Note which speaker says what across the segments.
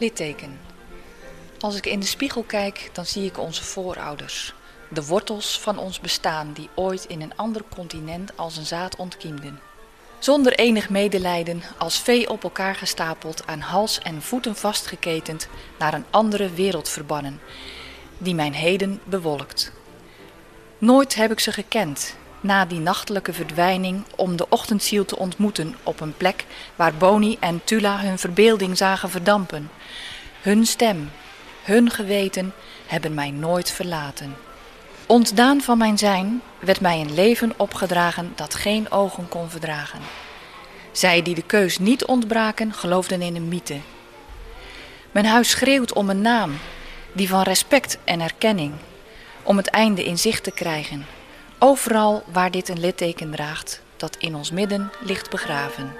Speaker 1: Litteken. Als ik in de spiegel kijk, dan zie ik onze voorouders. De wortels van ons bestaan die ooit in een ander continent als een zaad ontkiemden. Zonder enig medelijden, als vee op elkaar gestapeld, aan hals en voeten vastgeketend, naar een andere wereld verbannen, die mijn heden bewolkt. Nooit heb ik ze gekend, na die nachtelijke verdwijning, om de ochtendziel te ontmoeten op een plek waar Boni en Tula hun verbeelding zagen verdampen. Hun stem, hun geweten hebben mij nooit verlaten. Ontdaan van mijn zijn werd mij een leven opgedragen dat geen ogen kon verdragen. Zij die de keus niet ontbraken, geloofden in een mythe. Mijn huis schreeuwt om een naam, die van respect en erkenning, om het einde in zicht te krijgen. Overal waar dit een litteken draagt, dat in ons midden ligt begraven.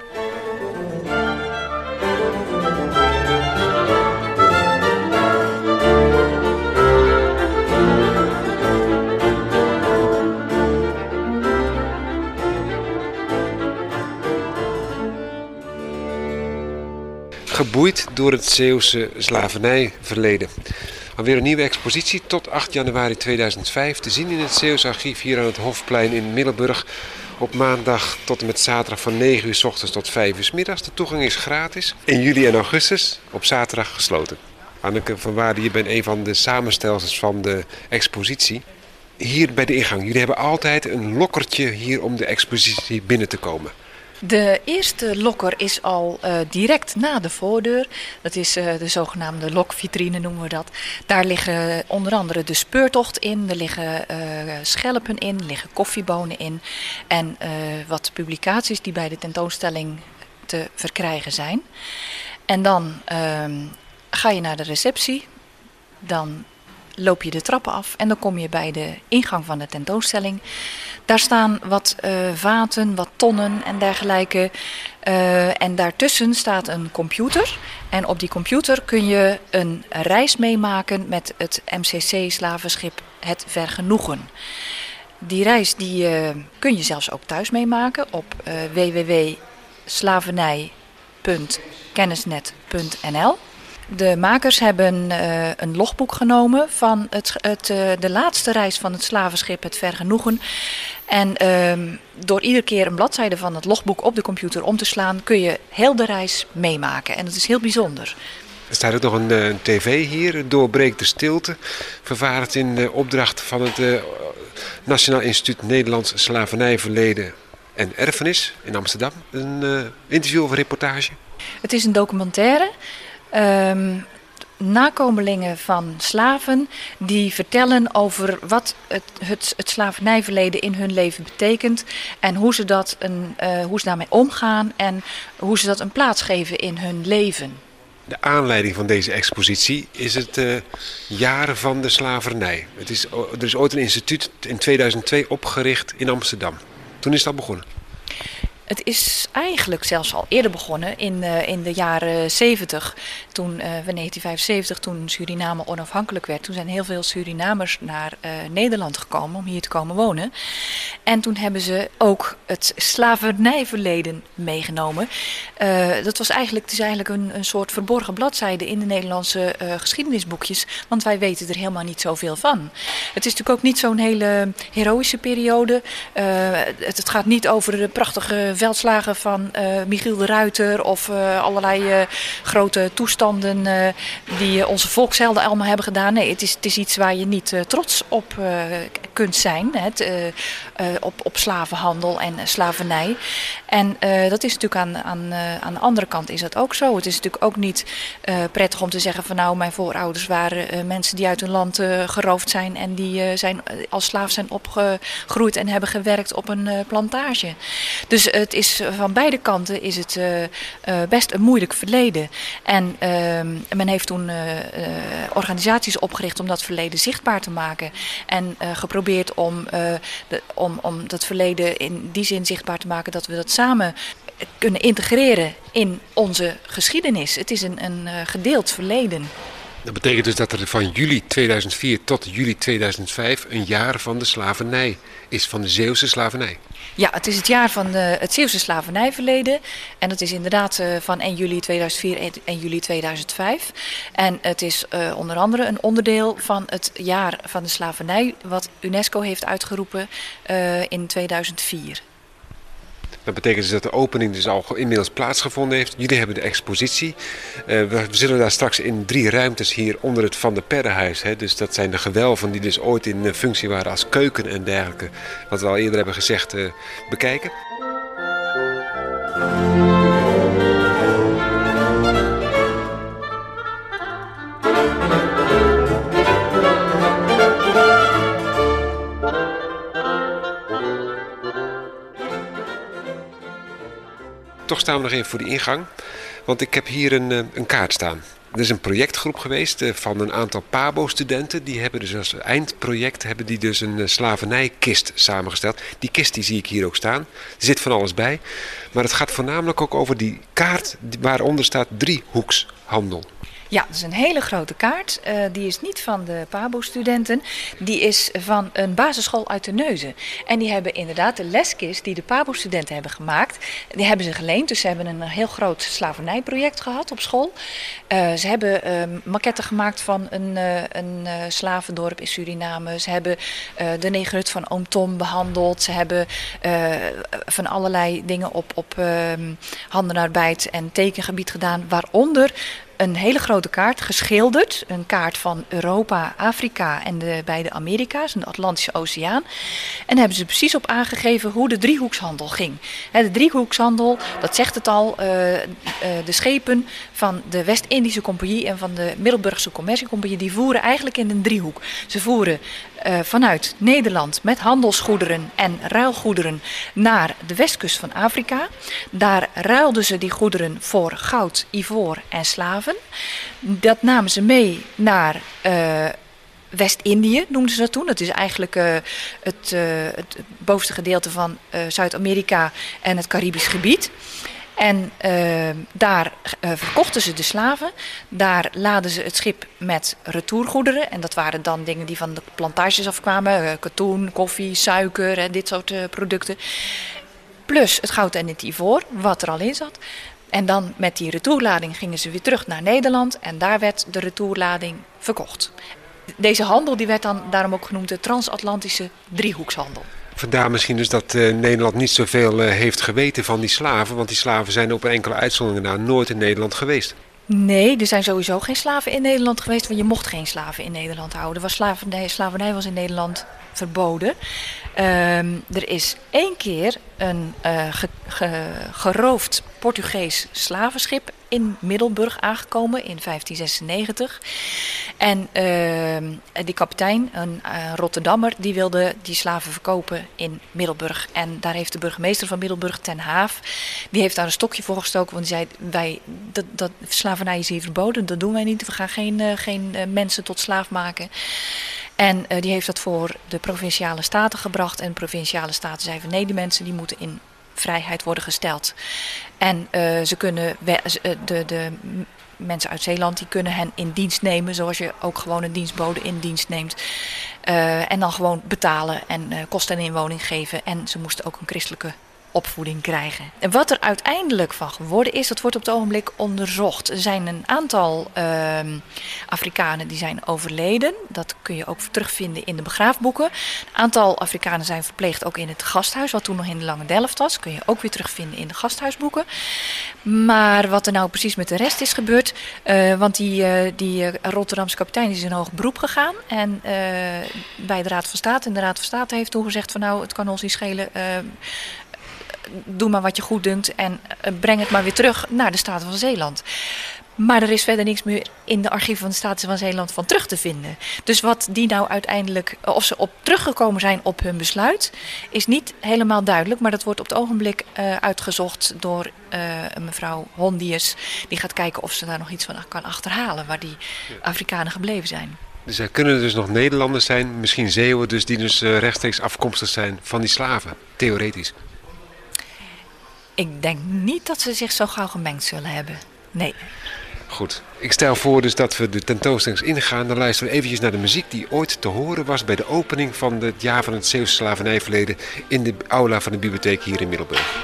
Speaker 2: geboeid door het Zeeuwse slavernijverleden. Alweer een nieuwe expositie tot 8 januari 2005 te zien in het Zeeuws archief hier aan het Hofplein in Middelburg. Op maandag tot en met zaterdag van 9 uur s ochtends tot 5 uur s middags. De toegang is gratis. In juli en augustus op zaterdag gesloten. Anneke van Waarden, je bent een van de samenstelsels van de expositie. Hier bij de ingang, jullie hebben altijd een lokkertje hier om de expositie binnen te komen.
Speaker 1: De eerste lokker is al uh, direct na de voordeur. Dat is uh, de zogenaamde lokvitrine noemen we dat. Daar liggen onder andere de speurtocht in, er liggen schelpen in, er liggen koffiebonen in. En wat publicaties die bij de tentoonstelling te verkrijgen zijn. En dan ehm, ga je naar de receptie. Dan loop je de trappen af en dan kom je bij de ingang van de tentoonstelling. Daar staan wat uh, vaten, wat tonnen en dergelijke. Uh, en daartussen staat een computer. En op die computer kun je een reis meemaken met het MCC-slavenschip Het Vergenoegen. Die reis die, uh, kun je zelfs ook thuis meemaken op www.slavernij.kennisnet.nl. De makers hebben uh, een logboek genomen van het, het, uh, de laatste reis van het slavenschip Het Vergenoegen. En uh, door iedere keer een bladzijde van het logboek op de computer om te slaan, kun je heel de reis meemaken. En dat is heel bijzonder.
Speaker 2: Er staat ook nog een, een tv hier, Doorbreekt de Stilte. Vervaardigd in de opdracht van het Nationaal Instituut Nederlands Slavernijverleden en Erfenis in Amsterdam. Een interview of een reportage?
Speaker 1: Het is een documentaire. Um, nakomelingen van slaven die vertellen over wat het, het, slavernijverleden in hun leven betekent en hoe ze, dat een, uh, hoe ze daarmee omgaan en hoe ze dat een plaats geven in hun leven.
Speaker 2: De aanleiding van deze expositie is het uh, jaren van de slavernij. Het is, er is ooit een instituut in 2002 opgericht in Amsterdam. Toen is dat begonnen.
Speaker 1: Het is eigenlijk zelfs al eerder begonnen in, uh, in de jaren 70. Toen, uh, 1975, toen Suriname onafhankelijk werd. Toen zijn heel veel Surinamers naar uh, Nederland gekomen om hier te komen wonen. En toen hebben ze ook het slavernijverleden meegenomen. Dat was eigenlijk, het is eigenlijk een, een soort verborgen bladzijde in de Nederlandse geschiedenisboekjes. Want wij weten er helemaal niet zoveel van. Het is natuurlijk ook niet zo'n hele heroïsche periode. Het, het gaat niet over de prachtige veldslagen van uh, Michiel de Ruiter of uh, allerlei uh, grote toestanden die onze volkshelden allemaal hebben gedaan. Nee, het is, het is iets waar je niet trots op kunt zijn. Het, op, op slavenhandel en slavernij. En dat is natuurlijk aan, aan, aan de andere kant is dat ook zo. Het is natuurlijk ook niet prettig om te zeggen van nou, mijn voorouders waren mensen die uit hun land geroofd zijn en die zijn als slaaf zijn opgegroeid en hebben gewerkt op een plantage. Dus is van beide kanten is het uh, uh, best een moeilijk verleden. En uh, men heeft toen organisaties opgericht om dat verleden zichtbaar te maken. En geprobeerd om, om, om dat verleden in die zin zichtbaar te maken dat we dat samen kunnen integreren in onze geschiedenis. Het is een, een gedeeld verleden.
Speaker 2: Dat betekent dus dat er van juli 2004 tot juli 2005 een jaar van de slavernij is, van de Zeeuwse slavernij.
Speaker 1: Ja, het is het jaar van de, het Zeeuwse slavernijverleden. En dat is inderdaad uh, van 1 juli 2004 en 1 juli 2005. En het is uh, onder andere een onderdeel van het jaar van de slavernij... wat UNESCO heeft uitgeroepen in 2004.
Speaker 2: Dat betekent dus dat de opening dus al inmiddels plaatsgevonden heeft. Jullie hebben de expositie. Uh, we zullen daar straks in drie ruimtes hier onder het Van der Perrenhuis. Hè, dus dat zijn de gewelven die dus ooit in functie waren als keuken en dergelijke. Wat we al eerder hebben gezegd, uh, bekijken. Staan we nog even voor de ingang. Want ik heb hier een, eh, een kaart staan. Er is een projectgroep geweest eh, van een aantal PABO-studenten. Die hebben dus als eindproject hebben die dus een eh, slavernijkist samengesteld. Die kist die zie ik hier ook staan. Er zit van alles bij. Maar het gaat voornamelijk ook over die kaart waaronder staat driehoekshandel.
Speaker 1: Ja, dat is een hele grote kaart. Uh, die is niet van de PABO-studenten. Die is van een basisschool uit de Neuzen. En die hebben inderdaad de leskist die de PABO-studenten hebben gemaakt. Die hebben ze geleend. Dus ze hebben een heel groot slavernijproject gehad op school. Uh, ze hebben uh, gemaakt van een, uh, een slavendorp in Suriname. Ze hebben de negerhut van Oom Tom behandeld. Ze hebben van allerlei dingen op, op ehm, handenarbeid en tekengebied gedaan. Waaronder een hele grote kaart geschilderd. Een kaart van Europa, Afrika en de beide Amerika's, de Atlantische Oceaan. En hebben ze precies op aangegeven hoe de driehoekshandel ging. De driehoekshandel, dat zegt het al, uh, uh, de schepen van de West-Indische Compagnie en van de Middelburgse Commerciecompagnie, die voeren eigenlijk in een driehoek. Ze voeren vanuit Nederland met handelsgoederen en ruilgoederen naar de westkust van Afrika. Daar ruilden ze die goederen voor goud, ivoor en slaven. Dat namen ze mee naar uh, West-Indië, noemden ze dat toen. Dat is eigenlijk uh, het, het, bovenste gedeelte van Zuid-Amerika en het Caribisch gebied. En uh, daar uh, verkochten ze de slaven. Daar laden ze het schip met retourgoederen. En dat waren dan dingen die van de plantages afkwamen. Uh, katoen, koffie, suiker, dit soort producten. Plus het goud en het ivoor, wat er al in zat. En dan met die retourlading gingen ze weer terug naar Nederland. En daar werd de retourlading verkocht. Deze handel die werd dan daarom ook genoemd de transatlantische driehoekshandel.
Speaker 2: Vandaar misschien dus dat uh, Nederland niet zoveel uh, heeft geweten van die slaven. Want die slaven zijn op enkele uitzonderingen na nooit in Nederland geweest.
Speaker 1: Nee, er zijn sowieso geen slaven in Nederland geweest. Want je mocht geen slaven in Nederland houden. Was slavernij, slavernij was in Nederland verboden. Um, er is één keer een ge, geroofd Portugees slavenschip in Middelburg aangekomen in 1596. En uh, die kapitein, een uh, Rotterdammer, die wilde die slaven verkopen in Middelburg. En daar heeft de burgemeester van Middelburg, Ten Haaf, die heeft daar een stokje voor gestoken. Want die zei, wij, dat, dat, slavernij is hier verboden, dat doen wij niet. We gaan geen, uh, geen mensen tot slaaf maken. En die heeft dat voor de provinciale staten gebracht. En provinciale staten zeiden van nee, die mensen die moeten in vrijheid worden gesteld. En uh, ze kunnen de, de mensen uit Zeeland die kunnen hen in dienst nemen, zoals je ook gewoon een dienstbode in dienst neemt. En dan gewoon betalen en kosten en inwoning geven. En ze moesten ook een christelijke opvoeding krijgen. En wat er uiteindelijk van geworden is, dat wordt op het ogenblik onderzocht. Er zijn een aantal uh, Afrikanen die zijn overleden. Dat kun je ook terugvinden in de begraafboeken. Een aantal Afrikanen zijn verpleegd ook in het gasthuis, wat toen nog in de Lange Delft was. Kun je ook weer terugvinden in de gasthuisboeken. Maar wat er nou precies met de rest is gebeurd, uh, want die, uh, die Rotterdamse kapitein is in hoog beroep gegaan. En bij de Raad van State. En de Raad van State heeft toen gezegd van nou, het kan ons niet schelen doe maar wat je goed dunkt en breng het maar weer terug naar de Staten van Zeeland. Maar er is verder niks meer in de archieven van de Staten van Zeeland van terug te vinden. Dus wat die nou uiteindelijk, of ze op teruggekomen zijn op hun besluit, is niet helemaal duidelijk. Maar dat wordt op het ogenblik uh, uitgezocht door uh, mevrouw Hondius. Die gaat kijken of ze daar nog iets van kan achterhalen, waar die Afrikanen gebleven zijn.
Speaker 2: Dus er kunnen dus nog Nederlanders zijn, misschien Zeeuwen, dus die dus rechtstreeks afkomstig zijn van die slaven, theoretisch.
Speaker 1: Ik denk niet dat ze zich zo gauw gemengd zullen hebben. Nee.
Speaker 2: Goed. Ik stel voor dus dat we de tentoonstelling ingaan. Dan luisteren we eventjes naar de muziek die ooit te horen was bij de opening van het jaar van het Zeeuwse slavernijverleden in de aula van de bibliotheek hier in Middelburg.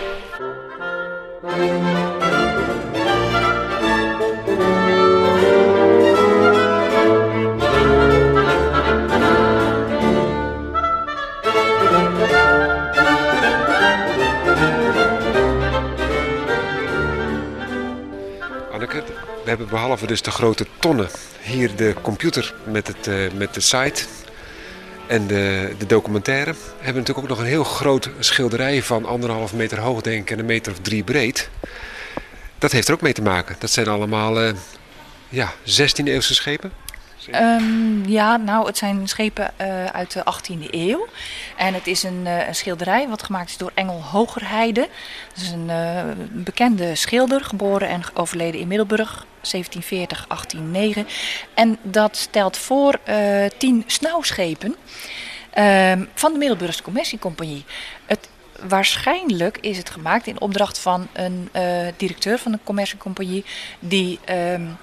Speaker 2: We hebben behalve dus de grote tonnen hier de computer met, het, uh, met de site en de, de documentaire. We hebben natuurlijk ook nog een heel groot schilderij van anderhalf meter hoog denk ik en een meter of drie breed. Dat heeft er ook mee te maken. Dat zijn allemaal uh, ja, 16e eeuwse schepen.
Speaker 1: Um, ja, nou, het zijn schepen uh, uit de 18e eeuw. En het is een, uh, een, schilderij wat gemaakt is door Engel Hogerheide. Dat is een uh, bekende schilder, geboren en overleden in Middelburg, 1740, 1809. En dat stelt voor tien snauwschepen ehm, van de Middelburgse Commerciecompagnie. Het waarschijnlijk is het gemaakt in opdracht van een directeur van de commerciecompagnie die um,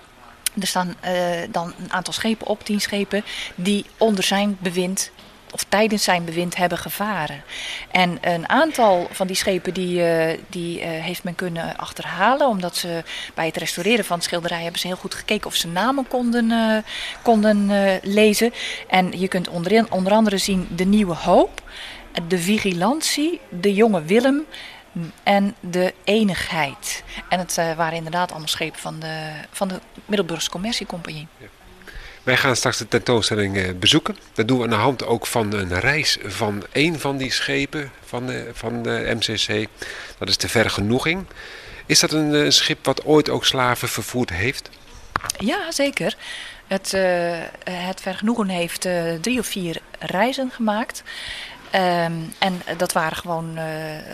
Speaker 1: er staan uh, dan een aantal schepen op, tien schepen, die onder zijn bewind of tijdens zijn bewind hebben gevaren. En een aantal van die schepen die, uh, die uh, heeft men kunnen achterhalen, omdat ze bij het restaureren van het schilderij hebben ze heel goed gekeken of ze namen konden, konden lezen. En je kunt onder, onder andere zien de Nieuwe Hoop, de Vigilantie, de Jonge Willem, en de enigheid. En het uh, waren inderdaad allemaal schepen van de, van de Middelburgse Commerciecompagnie. Ja.
Speaker 2: Wij gaan straks de tentoonstelling uh, bezoeken. Dat doen we aan de hand ook van een reis van één van die schepen van de, van de MCC. Dat is de Vergenoeging. Is dat een, een schip wat ooit ook slaven vervoerd heeft?
Speaker 1: Ja, zeker. Het, het Vergenoegen heeft drie of vier reizen gemaakt. Um, en dat waren gewoon uh,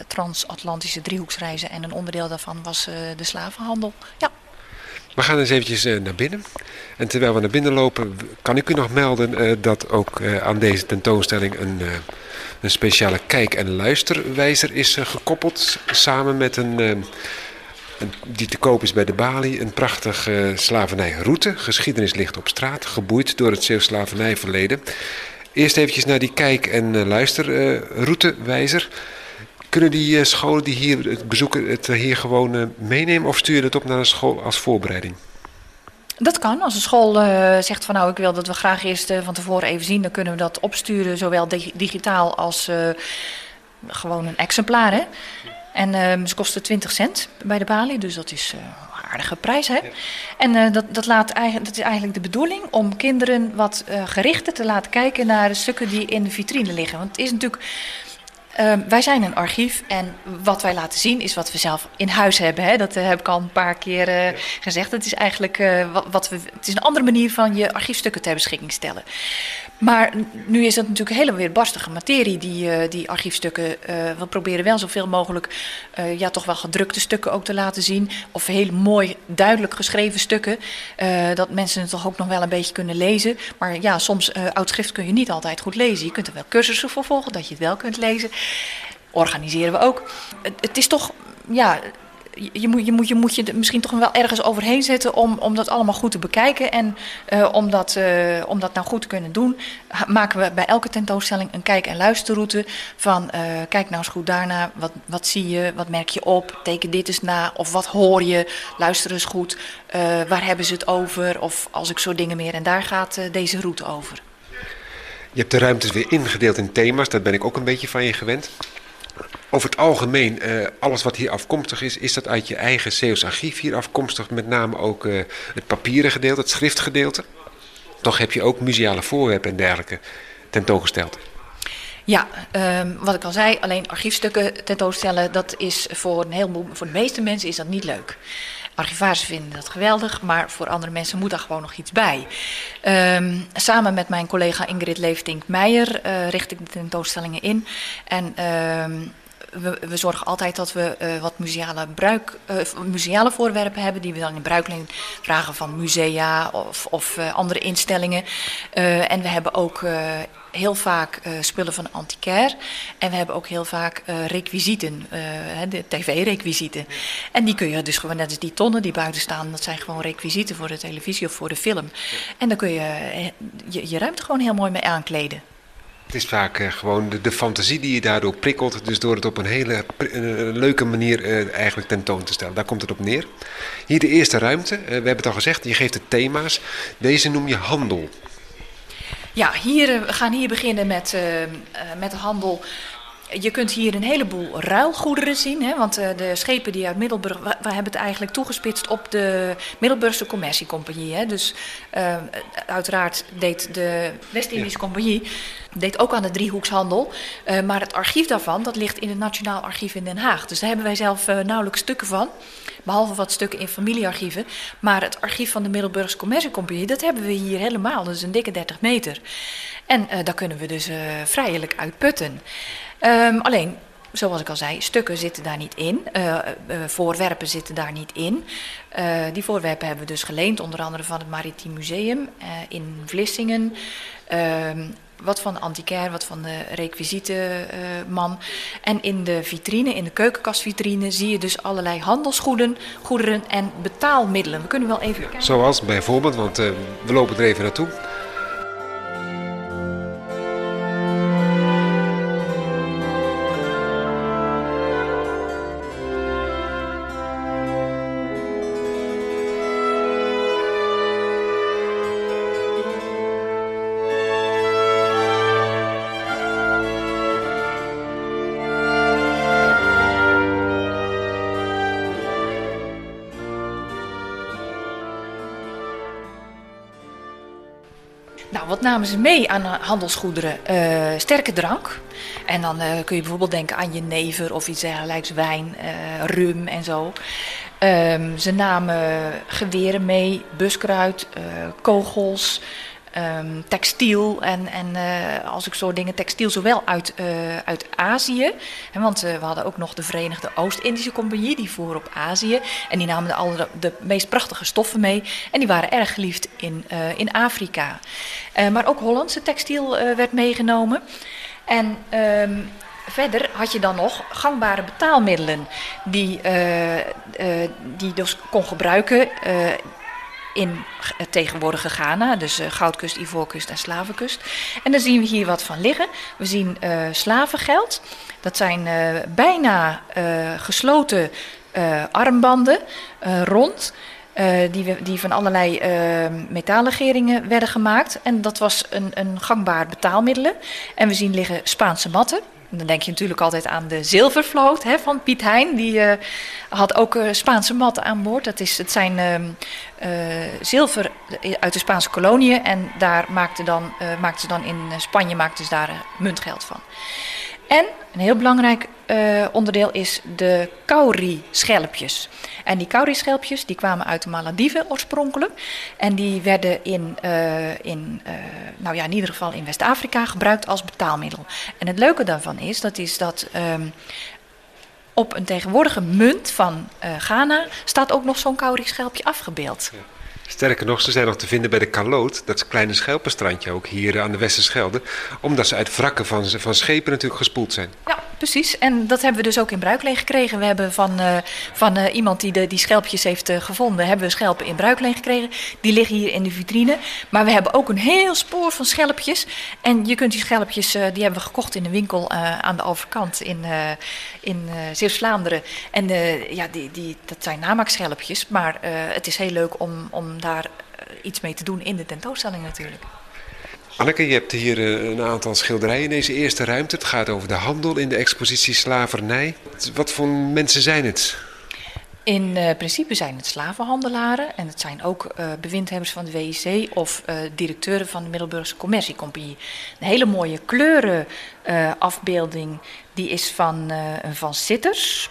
Speaker 1: transatlantische driehoeksreizen. En een onderdeel daarvan was uh, de slavenhandel. Ja.
Speaker 2: We gaan eens eventjes uh, naar binnen. En terwijl we naar binnen lopen, kan ik u nog melden dat ook aan deze tentoonstelling een, een speciale kijk- en luisterwijzer is gekoppeld. Samen met een, een, die te koop is bij de Bali. Een prachtige slavernijroute. Geschiedenis ligt op straat, geboeid door het Zeeuws slavernijverleden. Eerst eventjes naar die kijk- en uh, luisterroutewijzer. Kunnen die uh, scholen die hier het bezoeken het hier gewoon meenemen of stuur je het op naar een school als voorbereiding?
Speaker 1: Dat kan. Als een school zegt van nou ik wil dat we graag eerst van tevoren even zien, dan kunnen we dat opsturen, zowel digitaal als gewoon een exemplaar. Hè? En ehm, ze kosten 20 cent bij de balie, dus dat is aardige prijs. Hè? Ja. En uh, dat, dat, laat, dat is eigenlijk de bedoeling om kinderen wat uh, gerichter te laten kijken naar de stukken die in de vitrine liggen. Want het is natuurlijk. Uh, wij zijn een archief en wat wij laten zien is wat we zelf in huis hebben. Hè? Dat heb ik al een paar keer ja. gezegd. Het is eigenlijk wat, wat, we. Het is een andere manier van je archiefstukken ter beschikking stellen. Maar nu is dat natuurlijk een hele weerbarstige materie, die, uh, die archiefstukken. Uh, we proberen wel zoveel mogelijk, uh, ja, toch wel gedrukte stukken ook te laten zien. Of heel mooi, duidelijk geschreven stukken. dat mensen het toch ook nog wel een beetje kunnen lezen. Maar ja, soms oud schrift kun je niet altijd goed lezen. Je kunt er wel cursussen voor volgen, dat je het wel kunt lezen. Organiseren we ook. Het, het is toch, ja je, moet, je, moet, je moet je misschien toch wel ergens overheen zetten om, om dat allemaal goed te bekijken. En uh, om, dat, uh, om dat nou goed te kunnen doen, maken we bij elke tentoonstelling een kijk- en luisterroute. Van uh, kijk nou eens goed daarna, wat, wat zie je, wat merk je op, teken dit eens na. Of wat hoor je, luister eens goed, waar hebben ze het over. Of als ik zo dingen meer. En daar gaat deze route over.
Speaker 2: Je hebt de ruimtes weer ingedeeld in thema's, dat ben ik ook een beetje van je gewend. Over het algemeen, uh, alles wat hier afkomstig is, is dat uit je eigen Zeeuws archief hier afkomstig. Met name ook uh, het papieren gedeelte, het schriftgedeelte. Toch heb je ook museale voorwerpen en dergelijke tentoongesteld.
Speaker 1: Ja, um, wat ik al zei, alleen archiefstukken tentoonstellen, dat is voor een heleboel, voor de meeste mensen is dat niet leuk. Archivarissen vinden dat geweldig, maar voor andere mensen moet daar gewoon nog iets bij. Um, samen met mijn collega Ingrid Leeftink Meijer uh, richt ik de tentoonstellingen in. En um, we, zorgen altijd dat we uh, wat museale, bruik, uh, museale voorwerpen hebben die we dan in bruikleen vragen van musea of, of uh, andere instellingen. en we hebben ook heel vaak spullen van antiquair en we hebben ook heel vaak requisieten, de tv-requisieten. En die kun je dus gewoon, net als die tonnen die buiten staan, dat zijn gewoon requisieten voor de televisie of voor de film. En dan kun je je, je ruimte gewoon heel mooi mee aankleden.
Speaker 2: Het is vaak uh, gewoon de, de, fantasie die je daardoor prikkelt. Dus door het op een hele leuke manier uh, eigenlijk tentoon te stellen. Daar komt het op neer. Hier de eerste ruimte. we hebben het al gezegd, je geeft de thema's. Deze noem je handel.
Speaker 1: Ja, hier, we gaan hier beginnen met, met de handel je kunt hier een heleboel ruilgoederen zien. Hè, want uh, de schepen die uit Middelburg. We, hebben het eigenlijk toegespitst op de Middelburgse Commerciecompagnie. Hè. Dus uh, uiteraard deed de West-Indische ja. Compagnie. deed ook aan de driehoekshandel. Uh, maar het archief daarvan dat ligt in het Nationaal Archief in Den Haag. Dus daar hebben wij zelf nauwelijks stukken van. Behalve wat stukken in familiearchieven. Maar het archief van de Middelburgse Commerciecompagnie. dat hebben we hier helemaal. Dat is een dikke 30 meter. En daar kunnen we dus vrijelijk uit putten. Um, alleen, zoals ik al zei, stukken zitten daar niet in. Uh, uh, voorwerpen zitten daar niet in. Die voorwerpen hebben we dus geleend, onder andere van het Maritiem Museum in Vlissingen. Ehm, wat van de antiquair, wat van de requisietenman. en in de vitrine, in de keukenkastvitrine, zie je dus allerlei handelsgoederen goederen en betaalmiddelen. We kunnen wel even.
Speaker 2: Zoals bijvoorbeeld, want we lopen er even naartoe.
Speaker 1: Namen ze mee aan handelsgoederen? Uh, sterke drank. En dan uh, kun je bijvoorbeeld denken aan jenever of iets dergelijks, wijn, uh, rum en zo. Um, ze namen geweren mee, buskruid, kogels, Um, textiel en, en uh, als ik zo dingen, textiel zowel uit, uh, uit Azië. Hè, want uh, we hadden ook nog de Verenigde Oost-Indische Compagnie, die voer op Azië. En die namen de, alle, de meest prachtige stoffen mee. En die waren erg geliefd in, in Afrika. maar ook Hollandse textiel werd meegenomen. En um, verder had je dan nog gangbare betaalmiddelen die, die dus kon gebruiken in tegenwoordige Ghana, dus uh, Goudkust, Ivoorkust en Slavenkust. En daar zien we hier wat van liggen. We zien uh, slavengeld. Dat zijn uh, bijna gesloten armbanden, rond. die, die van allerlei metaallegeringen werden gemaakt. En dat was een, een gangbaar betaalmiddelen. En we zien liggen Spaanse matten. Dan denk je natuurlijk altijd aan de zilvervloot hè, van Piet Hein. Die uh, had ook uh, Spaanse matten aan boord. Dat is, het zijn uh, zilver uit de Spaanse koloniën. En daar maakten, dan, maakten ze dan in Spanje maakten ze daar muntgeld van. En een heel belangrijk uh, onderdeel is de kauri-schelpjes. En die kauri-schelpjes die kwamen uit de Malediven oorspronkelijk. En die werden in, uh, in, uh, nou ja, in ieder geval in West-Afrika gebruikt als betaalmiddel. En het leuke daarvan is, dat is dat um, op een tegenwoordige munt van Ghana staat ook nog zo'n kauri-schelpje afgebeeld. Ja.
Speaker 2: Sterker nog, ze zijn nog te vinden bij de Kaloot, dat kleine schelpenstrandje ook hier aan de Westerschelde. Omdat ze uit wrakken van, van schepen natuurlijk gespoeld zijn.
Speaker 1: Ja, precies. En dat hebben we dus ook in bruikleen gekregen. We hebben van, uh, van uh, iemand die de, die schelpjes heeft gevonden, hebben we schelpen in bruikleen gekregen. Die liggen hier in de vitrine. Maar we hebben ook een heel spoor van schelpjes. En je kunt die schelpjes, die hebben we gekocht in een winkel aan de overkant in, in Zeeuws-Vlaanderen. En ja, die, die, dat zijn namaakschelpjes. Maar het is heel leuk om, om daar iets mee te doen in de tentoonstelling natuurlijk.
Speaker 2: Anneke, je hebt hier een aantal schilderijen in deze eerste ruimte. Het gaat over de handel in de expositie slavernij. Wat voor mensen zijn het?
Speaker 1: In uh, principe zijn het slavenhandelaren en het zijn ook uh, bewindhebbers van de WIC of uh, directeuren van de Middelburgse Commerciecompagnie. Een hele mooie kleurenafbeelding, die is van, van Sitters.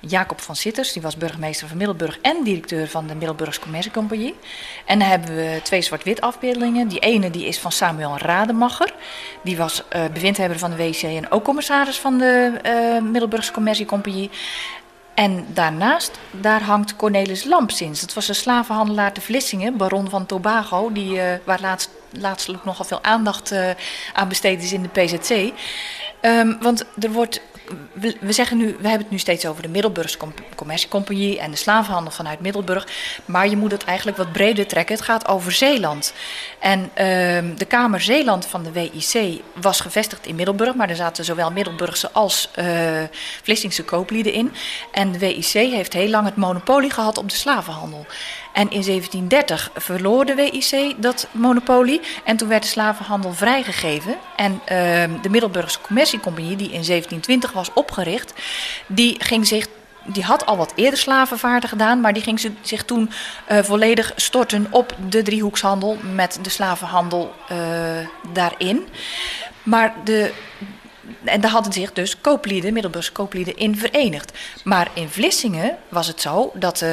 Speaker 1: Jacob van Sitters, die was burgemeester van Middelburg en directeur van de Middelburgse Commerciecompagnie. En dan hebben we twee zwart-wit afbeeldingen. Die ene die is van Samuel Rademacher. Die was uh, bewindhebber van de WC en ook commissaris van de uh, Middelburgse Commerciecompagnie. En daarnaast, daar hangt Cornelis Lampsins. Dat was een slavenhandelaar te Vlissingen, baron van Tobago, die, uh, waar laatst, laatstelijk nogal veel aandacht uh, aan besteed is in de PZC. Um, want er wordt we, zeggen nu, we hebben het nu steeds over de Middelburgse Commerciecompagnie en de slavenhandel vanuit Middelburg. Maar je moet het eigenlijk wat breder trekken. Het gaat over Zeeland. En uh, de Kamer Zeeland van de WIC was gevestigd in Middelburg. Maar er zaten zowel Middelburgse als uh, Vlissingse kooplieden in. En de WIC heeft heel lang het monopolie gehad op de slavenhandel. En in 1730 verloor de WIC dat monopolie en toen werd de slavenhandel vrijgegeven. En uh, de Middelburgse Commerciecompagnie, die in 1720 was opgericht, die ging zich die had al wat eerder slavenvaarten gedaan, maar die ging zich toen uh, volledig storten op de driehoekshandel met de slavenhandel uh, daarin. Maar de, en daar hadden zich dus kooplieden, Middelburgse kooplieden, in verenigd. Maar in Vlissingen was het zo dat uh,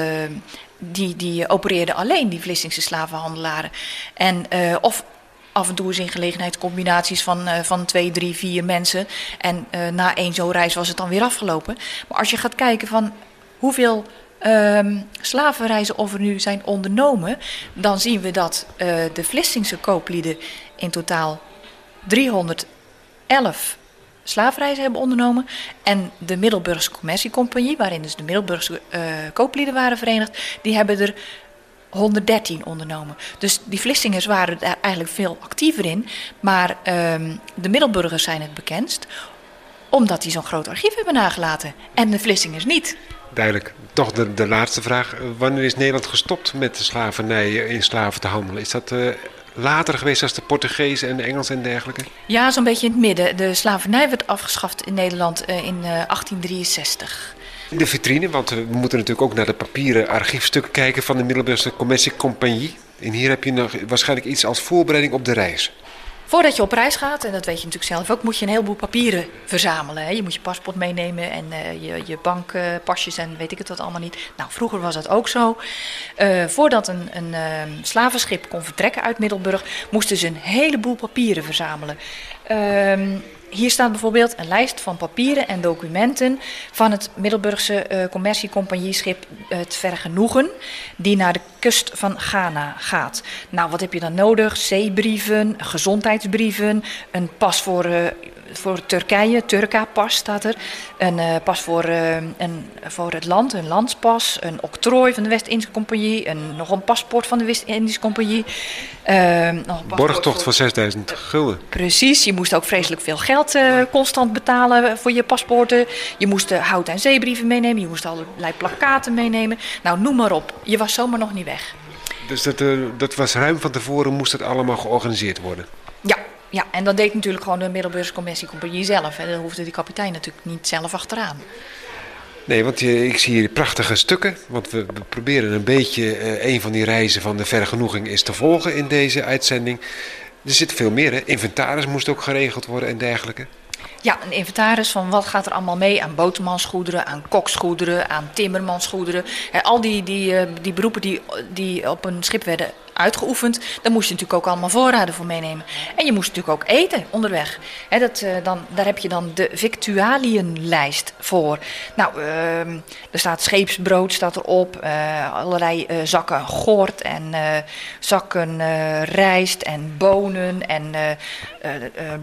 Speaker 1: die, die opereerden alleen, die Vlissingse slavenhandelaren. En uh, of af en toe eens in gelegenheidscombinaties van, uh, van twee, drie, vier mensen. En uh, na één zo'n reis was het dan weer afgelopen. Maar als je gaat kijken van hoeveel um, slavenreizen of er nu zijn ondernomen, dan zien we dat de Vlissingse kooplieden in totaal 311 slaafreizen hebben ondernomen. En de Middelburgse Commerciecompagnie, waarin dus de Middelburgse uh, kooplieden waren verenigd, die hebben er 113 ondernomen. Dus die Vlissingers waren daar eigenlijk veel actiever in. Maar um, de Middelburgers zijn het bekendst omdat die zo'n groot archief hebben nagelaten. En de Vlissingers niet.
Speaker 2: Duidelijk. Toch de, de laatste vraag. Wanneer is Nederland gestopt met de slavernij in slaven te handelen? Is dat uh, later geweest als de Portugezen en de Engelsen en dergelijke?
Speaker 1: Ja, zo'n beetje in het midden. De slavernij werd afgeschaft in Nederland uh, in uh, 1863.
Speaker 2: De vitrine, want we moeten natuurlijk ook naar de papieren archiefstukken kijken van de Middelburgse Commerciecompagnie. En hier heb je nog waarschijnlijk iets als voorbereiding op de reis.
Speaker 1: Voordat je op reis gaat, en dat weet je natuurlijk zelf ook, moet je een heleboel papieren verzamelen. Hè. Je moet je paspoort meenemen en uh, je, je bankpasjes en weet ik het wat allemaal niet. Nou, vroeger was dat ook zo. Uh, voordat een, een uh, slavenschip kon vertrekken uit Middelburg, moesten ze een heleboel papieren verzamelen. Hier staat bijvoorbeeld een lijst van papieren en documenten van het Middelburgse uh, commerciecompagnieschip Het Vergenoegen, die naar de kust van Ghana gaat. Nou, wat heb je dan nodig? Zeebrieven, gezondheidsbrieven, een pas voor uh, voor Turkije, Turka-pas staat er. Een uh, pas voor, uh, een, voor het land, een landspas. Een octrooi van de West-Indische Compagnie. Een, nog een paspoort van de West-Indische Compagnie.
Speaker 2: Borgtocht voor... van 6000 gulden.
Speaker 1: Precies, je moest ook vreselijk veel geld constant betalen voor je paspoorten. Je moest hout- en zeebrieven meenemen. Je moest allerlei plakkaten meenemen. Nou, noem maar op. Je was zomaar nog niet weg.
Speaker 2: Dus dat, dat was ruim van tevoren, moest het allemaal georganiseerd worden?
Speaker 1: Ja, ja, en dat deed natuurlijk gewoon de Middelburgse Commerciecompagnie zelf. En daar hoefde die kapitein natuurlijk niet zelf achteraan.
Speaker 2: Nee, want je, ik zie hier prachtige stukken. Want we, proberen een beetje uh, een van die reizen van de vergenoeging is te volgen in deze uitzending. Er zit veel meer, hè? Inventaris moest ook geregeld worden en dergelijke.
Speaker 1: Ja, een inventaris van wat gaat er allemaal mee aan botermansgoederen, aan koksgoederen, aan timmermansgoederen. al die, die, uh, die beroepen die, die op een schip werden uitgeoefend, daar moest je natuurlijk ook allemaal voorraden voor meenemen. En je moest natuurlijk ook eten onderweg. Dat, uh, dan, daar heb je dan de victualienlijst voor. Nou, uh, er staat scheepsbrood staat erop, uh, allerlei uh, zakken gort en zakken rijst en bonen en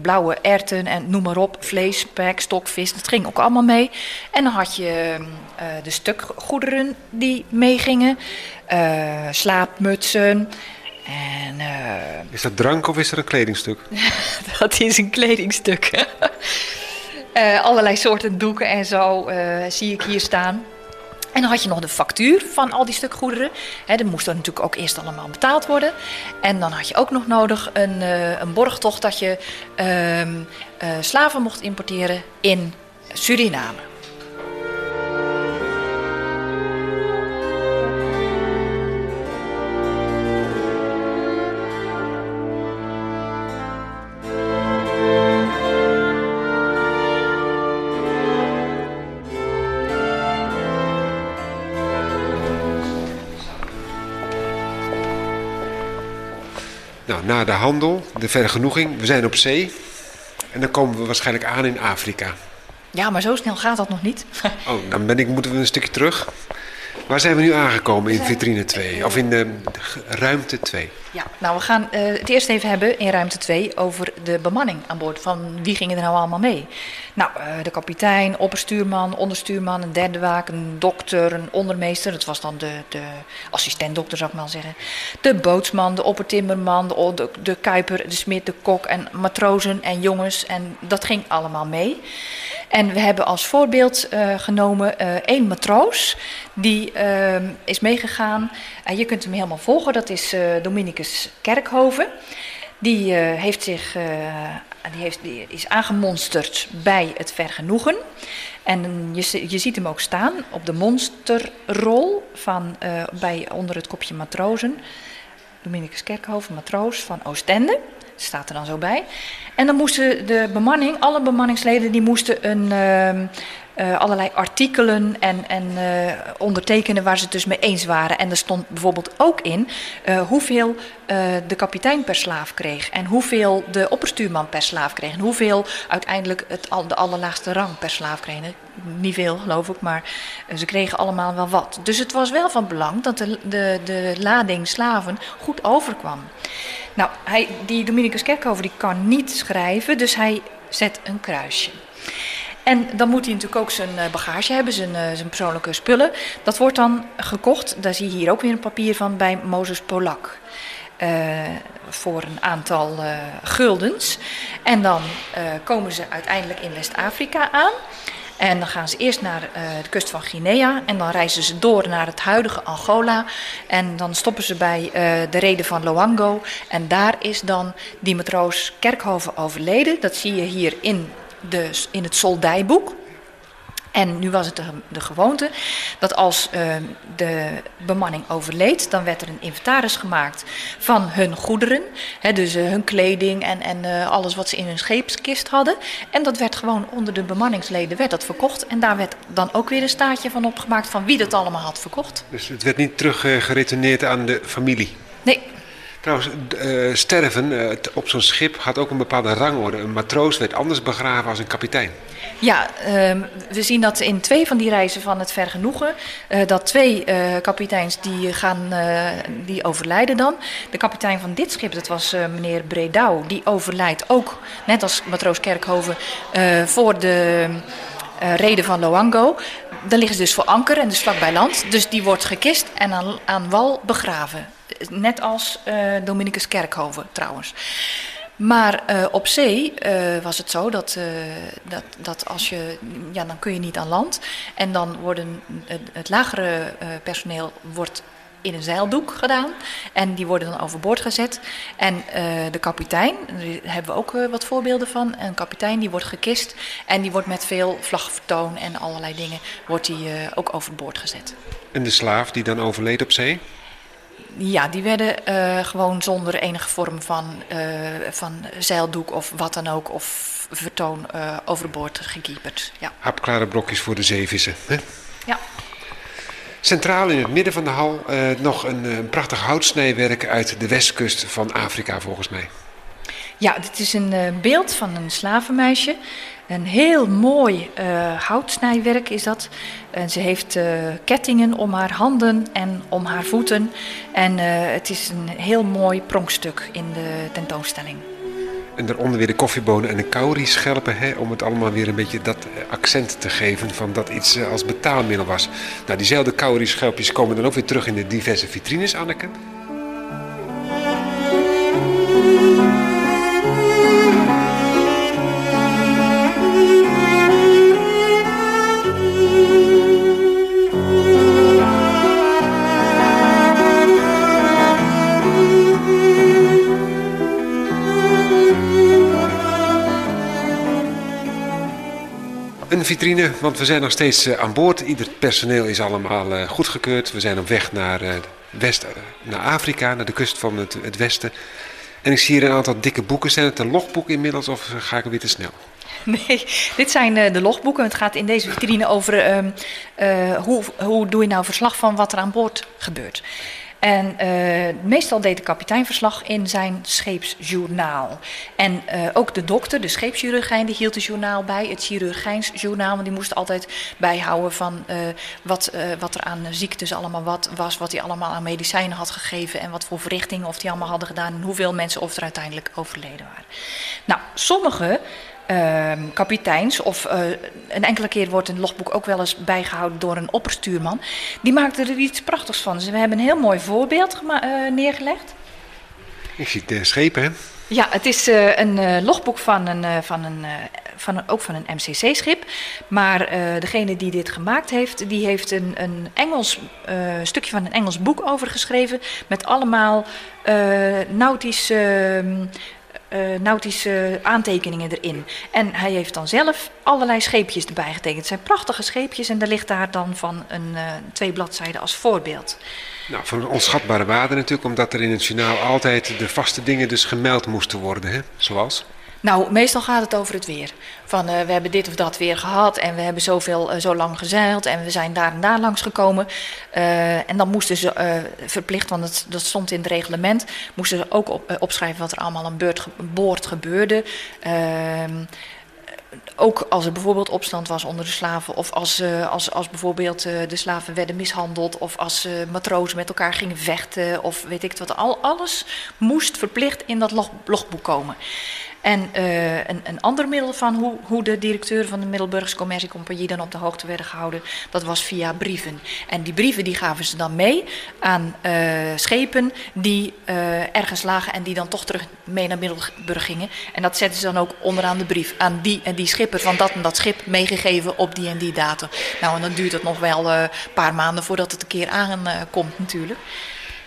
Speaker 1: blauwe erten en noem maar op, vlees, spek, stokvis, dat ging ook allemaal mee. En dan had je de stukgoederen die meegingen. Uh, slaapmutsen. En, uh,
Speaker 2: is dat drank of is er een kledingstuk?
Speaker 1: dat is een kledingstuk. uh, allerlei soorten doeken en zo zie ik hier staan. En dan had je nog de factuur van al die stuk goederen. He, dat moest dan natuurlijk ook eerst allemaal betaald worden. En dan had je ook nog nodig een, een borgtocht dat je ehm, slaven mocht importeren in Suriname.
Speaker 2: Nou, na de handel, de vergenoeging, we zijn op zee. En dan komen we waarschijnlijk aan in Afrika.
Speaker 1: Ja, maar zo snel gaat dat nog niet.
Speaker 2: Oh, dan ben ik, moeten we een stukje terug. Waar zijn we nu aangekomen in vitrine 2? Of in de ruimte 2?
Speaker 1: Ja, nou we gaan uh, het eerst even hebben in ruimte 2 over de bemanning aan boord. Van wie gingen er nou allemaal mee? Nou, uh, de kapitein, opperstuurman, onderstuurman, een derde waak, een dokter, een ondermeester. Dat was dan de, de assistentdokter, zou ik maar zeggen. De bootsman, de oppertimmerman, de, de, de kuiper, de smid, de kok en matrozen en jongens. En dat ging allemaal mee. En we hebben als voorbeeld uh, genomen uh, één matroos. Die uh, is meegegaan. En je kunt hem helemaal volgen. Dat is Dominicus Kerkhoven. Die, heeft zich, die, heeft, die is aangemonsterd bij het vergenoegen. En je, je ziet hem ook staan op de monsterrol van, bij, onder het kopje matrozen. Dominicus Kerkhoven, matroos van Oostende staat er dan zo bij. En dan moesten de bemanning, alle bemanningsleden, die moesten een, uh, allerlei artikelen en, en uh, ondertekenen waar ze het dus mee eens waren. En er stond bijvoorbeeld ook in uh, hoeveel de kapitein per slaaf kreeg. En hoeveel de opperstuurman per slaaf kreeg. En hoeveel uiteindelijk het, de allerlaagste rang per slaaf kreeg. Niet veel geloof ik, maar ze kregen allemaal wel wat. Dus het was wel van belang dat de, de, de lading slaven goed overkwam. Nou, hij, die Dominicus Kerkhoven die kan niet schrijven, dus hij zet een kruisje. En dan moet hij natuurlijk ook zijn bagage hebben, zijn, zijn persoonlijke spullen. Dat wordt dan gekocht, daar zie je hier ook weer een papier van, bij Mozes Polak. Voor een aantal guldens. En dan komen ze uiteindelijk in West-Afrika aan. En dan gaan ze eerst naar uh, de kust van Guinea en dan reizen ze door naar het huidige Angola. En dan stoppen ze bij uh, de reden van Loango. En daar is dan die matroos Kerkhoven overleden. Dat zie je hier in, de, in het soldijboek. En nu was het de, de gewoonte dat als uh, de bemanning overleed, dan werd er een inventaris gemaakt van hun goederen. Hè, dus uh, hun kleding en, en uh, alles wat ze in hun scheepskist hadden. En dat werd gewoon onder de bemanningsleden werd dat verkocht. En daar werd dan ook weer een staartje van opgemaakt van wie dat allemaal had verkocht.
Speaker 2: Dus het werd niet teruggeretourneerd aan de familie?
Speaker 1: Nee,
Speaker 2: Trouwens, uh, sterven uh, op zo'n schip had ook een bepaalde rangorde. Een matroos werd anders begraven als een kapitein.
Speaker 1: Ja, uh, we zien dat in twee van die reizen van het vergenoegen... Uh, dat twee kapiteins die, gaan, die overlijden dan. De kapitein van dit schip, dat was meneer Bredau... die overlijdt ook, net als matroos Kerkhoven... voor de reden van Loango. Dan liggen ze dus voor anker en dus vlakbij land. Dus die wordt gekist en aan, aan wal begraven. Net als Dominicus Kerkhoven trouwens. Maar uh, op zee uh, was het zo dat, uh, dat, dat als je, ja, dan kun je niet aan land. En dan worden het, het lagere personeel wordt in een zeildoek gedaan. En die worden dan overboord gezet. En de kapitein, daar hebben we ook wat voorbeelden van. Een kapitein die wordt gekist en die wordt met veel vlagvertoon en allerlei dingen wordt die, ook overboord gezet.
Speaker 2: En de slaaf die dan overleed op zee?
Speaker 1: Ja, die werden uh, gewoon zonder enige vorm van, uh, van zeildoek of wat dan ook, of vertoon uh, overboord gekieperd. Ja.
Speaker 2: Hapklare blokjes voor de zeevissen. Hè?
Speaker 1: Ja.
Speaker 2: Centraal in het midden van de hal nog een, een prachtig houtsnijwerk uit de westkust van Afrika, volgens mij.
Speaker 1: Ja, dit is een beeld van een slavenmeisje. Een heel mooi houtsnijwerk is dat. En ze heeft uh, kettingen om haar handen en om haar voeten. En uh, het is een heel mooi pronkstuk in de tentoonstelling.
Speaker 2: En daaronder weer de koffiebonen en de cowrie-schelpen, hè, om het allemaal weer een beetje dat accent te geven van dat iets als betaalmiddel was. Nou, diezelfde cowrie-schelpjes komen dan ook weer terug in de diverse vitrines, Anneke. Een vitrine, want we zijn nog steeds aan boord. Ieder personeel is allemaal goedgekeurd. We zijn op weg naar, west, naar Afrika, naar de kust van het, westen. En ik zie hier een aantal dikke boeken. Zijn het de logboeken inmiddels of ga ik weer te snel?
Speaker 1: Nee, dit zijn de logboeken. Het gaat in deze vitrine over uh, hoe, hoe doe je nou verslag van wat er aan boord gebeurt. En meestal deed de kapitein verslag in zijn scheepsjournaal. En ook de dokter, de scheepschirurgijn, die hield het journaal bij. Het chirurgijnsjournaal, want die moest altijd bijhouden van wat, wat er aan ziektes allemaal wat was. Wat hij allemaal aan medicijnen had gegeven. En wat voor verrichtingen of die allemaal hadden gedaan. En hoeveel mensen of er uiteindelijk overleden waren. Nou, sommige uh, kapiteins, of uh, een enkele keer wordt een logboek ook wel eens bijgehouden door een opperstuurman, die maakten er iets prachtigs van. Dus we hebben een heel mooi voorbeeld uh, neergelegd.
Speaker 2: Ik zie de schepen, hè?
Speaker 1: Ja, het is uh, een uh, logboek van een, uh, van een, van een, ook van een MCC-schip. Maar degene die dit gemaakt heeft, die heeft een, een Engels, stukje van een Engels boek overgeschreven. Met allemaal nautische ehm, uh, nautische aantekeningen erin. En hij heeft dan zelf allerlei scheepjes erbij getekend. Het zijn prachtige scheepjes en daar ligt daar dan van een, uh, twee bladzijden als voorbeeld.
Speaker 2: Nou, van onschatbare waarde natuurlijk, omdat er in het journaal altijd de vaste dingen dus gemeld moesten worden, hè? zoals?
Speaker 1: Nou, meestal gaat het over het weer. Van uh, we hebben dit of dat weer gehad en we hebben zoveel, uh, zo lang gezeild en we zijn daar en daar langs gekomen. Uh, en dan moesten ze verplicht, want het, dat stond in het reglement, moesten ze ook op, opschrijven wat er allemaal aan boord gebeurde. Ehm, ook als er bijvoorbeeld opstand was onder de slaven, of als, als, als bijvoorbeeld de slaven werden mishandeld, of als matrozen met elkaar gingen vechten, of weet ik wat. Al, alles moest verplicht in dat log, logboek komen. En uh, een, een, ander middel van hoe, hoe de directeur van de Middelburgse Commerciecompagnie dan op de hoogte werden gehouden, dat was via brieven. En die brieven die gaven ze dan mee aan uh, schepen die uh, ergens lagen en die dan toch terug mee naar Middelburg gingen. En dat zetten ze dan ook onderaan de brief aan die en die schipper van dat en dat schip meegegeven op die en die datum. Nou, en dan duurt het nog wel een paar maanden voordat het een keer aankomt natuurlijk.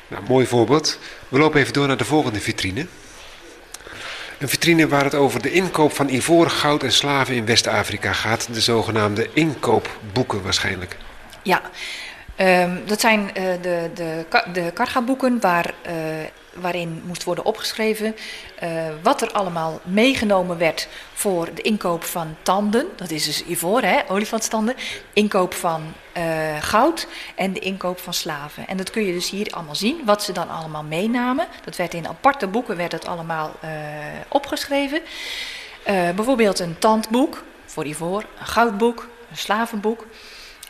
Speaker 2: Nou, mooi voorbeeld. We lopen even door naar de volgende vitrine. Een vitrine waar het over de inkoop van ivoren, goud en slaven in West-Afrika gaat. De zogenaamde inkoopboeken waarschijnlijk.
Speaker 1: Ja, um, dat zijn uh, de, de, de kargaboeken waar, uh, waarin moest worden opgeschreven uh, wat er allemaal meegenomen werd voor de inkoop van tanden. Dat is dus ivoor, hè, olifantstanden. Inkoop van uh, goud en de inkoop van slaven. En dat kun je dus hier allemaal zien, wat ze dan allemaal meenamen. Dat werd in aparte boeken werd het allemaal uh, opgeschreven. bijvoorbeeld een tandboek voor ivoor, een goudboek, een slavenboek.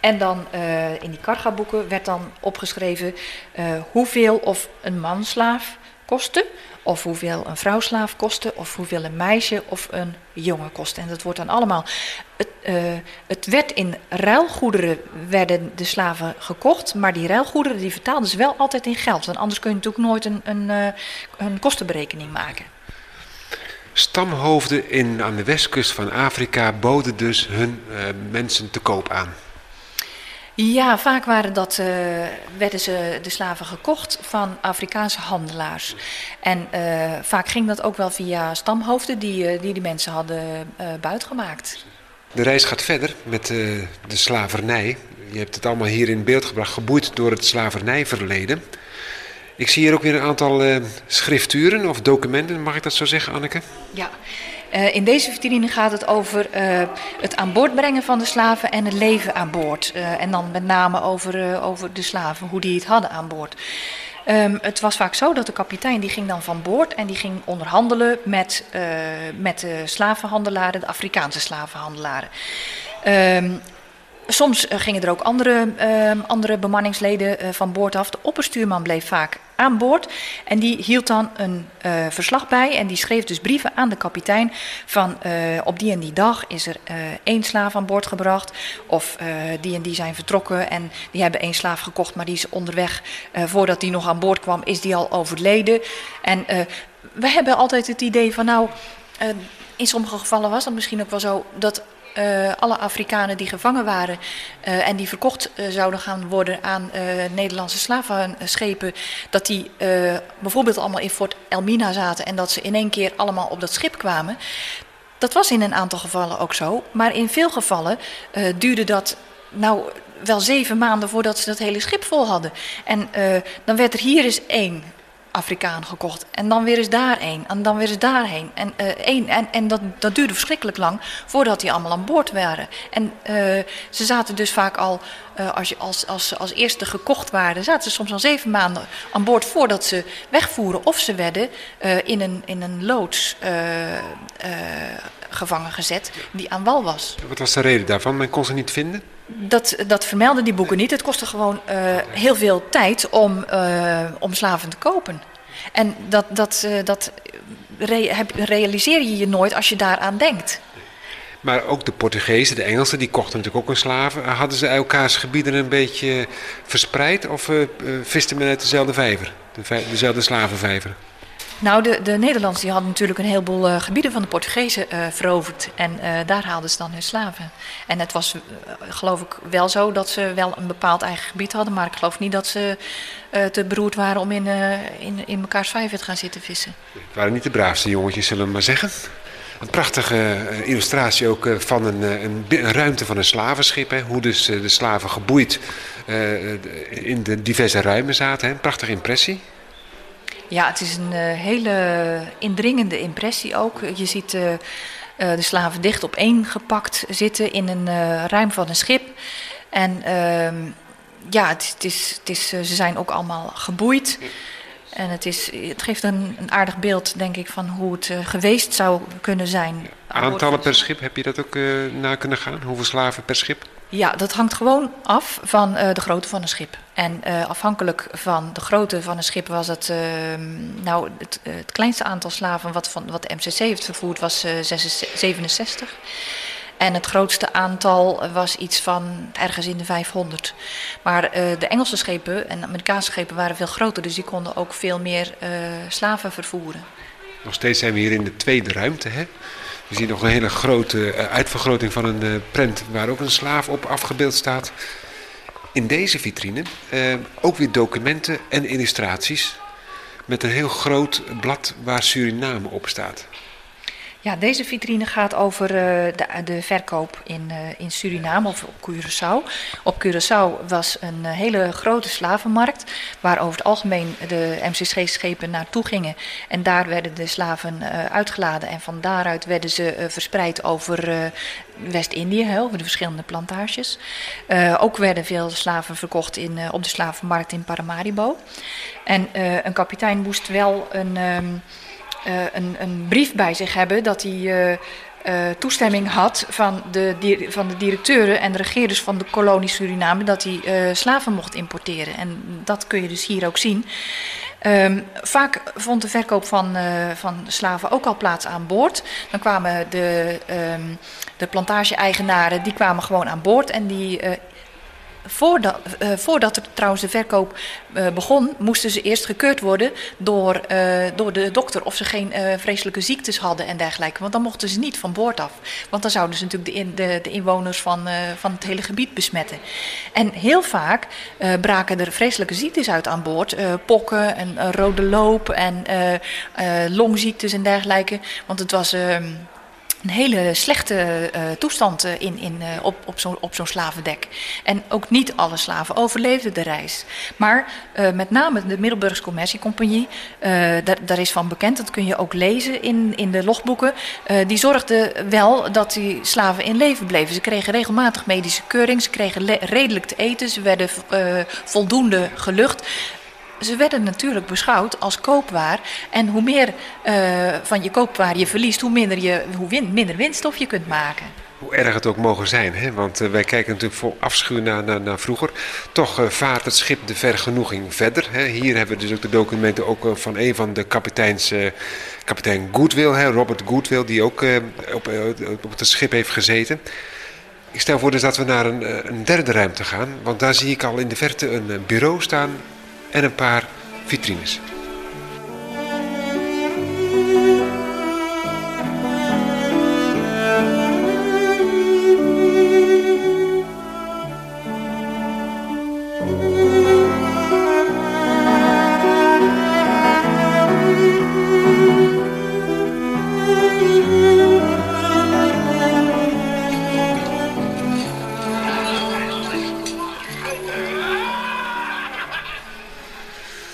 Speaker 1: En dan uh, in die kargaboeken werd dan opgeschreven uh, hoeveel of een manslaaf kostte, of hoeveel een vrouwslaaf kostte, of hoeveel een meisje of een jongen kostte. En dat wordt dan allemaal. Het, uh, het werd in ruilgoederen werden de slaven gekocht, maar die ruilgoederen die vertaalden ze wel altijd in geld. Want anders kun je natuurlijk nooit een, een, een kostenberekening maken.
Speaker 2: Stamhoofden in, aan de westkust van Afrika boden dus hun mensen te koop aan.
Speaker 1: Ja, vaak waren dat, uh, werden ze de slaven gekocht van Afrikaanse handelaars. En uh, vaak ging dat ook wel via stamhoofden die uh, die, die mensen hadden buitgemaakt.
Speaker 2: De reis gaat verder met de slavernij. Je hebt het allemaal hier in beeld gebracht, geboeid door het slavernijverleden. Ik zie hier ook weer een aantal schrifturen of documenten, mag ik dat zo zeggen, Anneke?
Speaker 1: Ja, uh, in deze vitrine gaat het over uh, het aan boord brengen van de slaven en het leven aan boord. Uh, en dan met name over, over de slaven, hoe die het hadden aan boord. Um, het was vaak zo dat de kapitein die ging dan van boord en die ging onderhandelen met, met de slavenhandelaren, de Afrikaanse slavenhandelaren. Um, Soms gingen er ook andere, uh, andere bemanningsleden uh, van boord af. De opperstuurman bleef vaak aan boord en die hield dan een uh, verslag bij en die schreef dus brieven aan de kapitein van op die en die dag is er één slaaf aan boord gebracht of die en die zijn vertrokken en die hebben één slaaf gekocht, maar die is onderweg voordat die nog aan boord kwam is die al overleden. En we hebben altijd het idee van nou, in sommige gevallen was dat misschien ook wel zo dat uh, alle Afrikanen die gevangen waren uh, en die verkocht uh, zouden gaan worden aan Nederlandse slavenschepen, dat die bijvoorbeeld allemaal in Fort Elmina zaten en dat ze in één keer allemaal op dat schip kwamen. Dat was in een aantal gevallen ook zo, maar in veel gevallen duurde dat nou wel zeven maanden voordat ze dat hele schip vol hadden. En dan werd er hier eens één Afrikaan gekocht. En dan weer eens daarheen. En dan weer eens daarheen. En, uh, één, en, en dat, dat duurde verschrikkelijk lang voordat die allemaal aan boord waren. En uh, ze zaten dus vaak al, uh, als, je, als, als, als eerste gekocht waren, zaten ze soms al zeven maanden aan boord voordat ze wegvoeren. Of ze werden in, een, in een loods gevangen gezet die aan wal was.
Speaker 2: Wat was de reden daarvan? Men kon ze niet vinden?
Speaker 1: Dat, dat vermelden die boeken niet. Het kostte gewoon uh, heel veel tijd om, uh, slaven te kopen. En dat, dat, uh, dat re realiseer je je nooit als je daaraan denkt.
Speaker 2: Maar ook de Portugezen, de Engelsen, die kochten natuurlijk ook een slaven. Hadden ze elkaars gebieden een beetje verspreid of visten men uit dezelfde vijver? De dezelfde slavenvijver?
Speaker 1: Nou, de, de Nederlanders die hadden natuurlijk een heleboel uh, gebieden van de Portugezen uh, veroverd. En uh, daar haalden ze dan hun slaven. En het was, geloof ik, wel zo dat ze wel een bepaald eigen gebied hadden. Maar ik geloof niet dat ze te beroerd waren om in, in, in mekaars vijver te gaan zitten vissen.
Speaker 2: Het waren niet de braafste jongetjes, zullen we maar zeggen. Een prachtige illustratie ook van een, een, ruimte van een slavenschip. Hè. Hoe dus de slaven geboeid in de diverse ruimen zaten. Hè. Prachtige impressie.
Speaker 1: Ja, het is een uh, hele indringende impressie ook. Je ziet uh, uh, de slaven dicht op één gepakt zitten in een ruim van een schip. En ehm, ja, het, het, is, het is, ze zijn ook allemaal geboeid. En het, is, het geeft een, aardig beeld, denk ik, van hoe het geweest zou kunnen zijn.
Speaker 2: Aantallen per schip, heb je dat ook na kunnen gaan? Hoeveel slaven per schip?
Speaker 1: Ja, dat hangt gewoon af van uh, de grootte van een schip. En uh, afhankelijk van de grootte van een schip was het... Uh, nou, het, het, kleinste aantal slaven wat, van, wat de MCC heeft vervoerd was 67. En het grootste aantal was iets van ergens in de 500. Maar de Engelse schepen en de Amerikaanse schepen waren veel groter... dus die konden ook veel meer slaven vervoeren.
Speaker 2: Nog steeds zijn we hier in de tweede ruimte, hè? We zien nog een hele grote uitvergroting van een prent waar ook een slaaf op afgebeeld staat. In deze vitrine uh, ook weer documenten en illustraties met een heel groot blad waar Suriname op staat.
Speaker 1: Ja, deze vitrine gaat over uh, de, de, verkoop in, uh, in Suriname of op Curaçao. Op Curaçao was een uh, hele grote slavenmarkt, waar over het algemeen de MCC-schepen naartoe gingen. En daar werden de slaven uitgeladen en van daaruit werden ze verspreid over West-Indië, over de verschillende plantages. ook werden veel slaven verkocht in, op de slavenmarkt in Paramaribo. En een kapitein moest wel een... Uh, een, een, brief bij zich hebben dat hij uh, uh, toestemming had van de, van de directeuren en de regeerders van de kolonie Suriname dat hij slaven mocht importeren. En dat kun je dus hier ook zien. Um, vaak vond de verkoop van, van slaven ook al plaats aan boord. Dan kwamen de, um, de plantage-eigenaren die kwamen gewoon aan boord en die Voordat, uh, voordat er trouwens de verkoop uh, begon, moesten ze eerst gekeurd worden door, uh, door de dokter of ze geen vreselijke ziektes hadden en dergelijke. Want dan mochten ze niet van boord af. Want dan zouden ze natuurlijk de, in, de, de inwoners van, van het hele gebied besmetten. En heel vaak braken er vreselijke ziektes uit aan boord. pokken en rode loop en longziektes en dergelijke. Want het was ehm, een hele slechte uh, toestand uh, in, in, uh, op, op zo'n op zo'n slavendek. En ook niet alle slaven overleefden de reis. Maar met name de Middelburgse Commerciecompagnie, daar, daar is van bekend, dat kun je ook lezen in, in de logboeken. die zorgde wel dat die slaven in leven bleven. Ze kregen regelmatig medische keuring, ze kregen redelijk te eten, ze werden voldoende gelucht ze werden natuurlijk beschouwd als koopwaar. En hoe meer uh, van je koopwaar je verliest, hoe minder, je, hoe minder winststof je kunt maken.
Speaker 2: Hoe erg het ook mogen zijn, hè? want uh, wij kijken natuurlijk vol afschuw naar, naar, naar vroeger. Toch uh, vaart het schip de vergenoeging verder. Hè? Hier hebben we dus ook de documenten ook, van een van de kapiteins, kapitein Goodwill, hè? Robert Goodwill, die ook op, op het schip heeft gezeten. Ik stel voor dus dat we naar een, een derde ruimte gaan, want daar zie ik al in de verte een bureau staan en een paar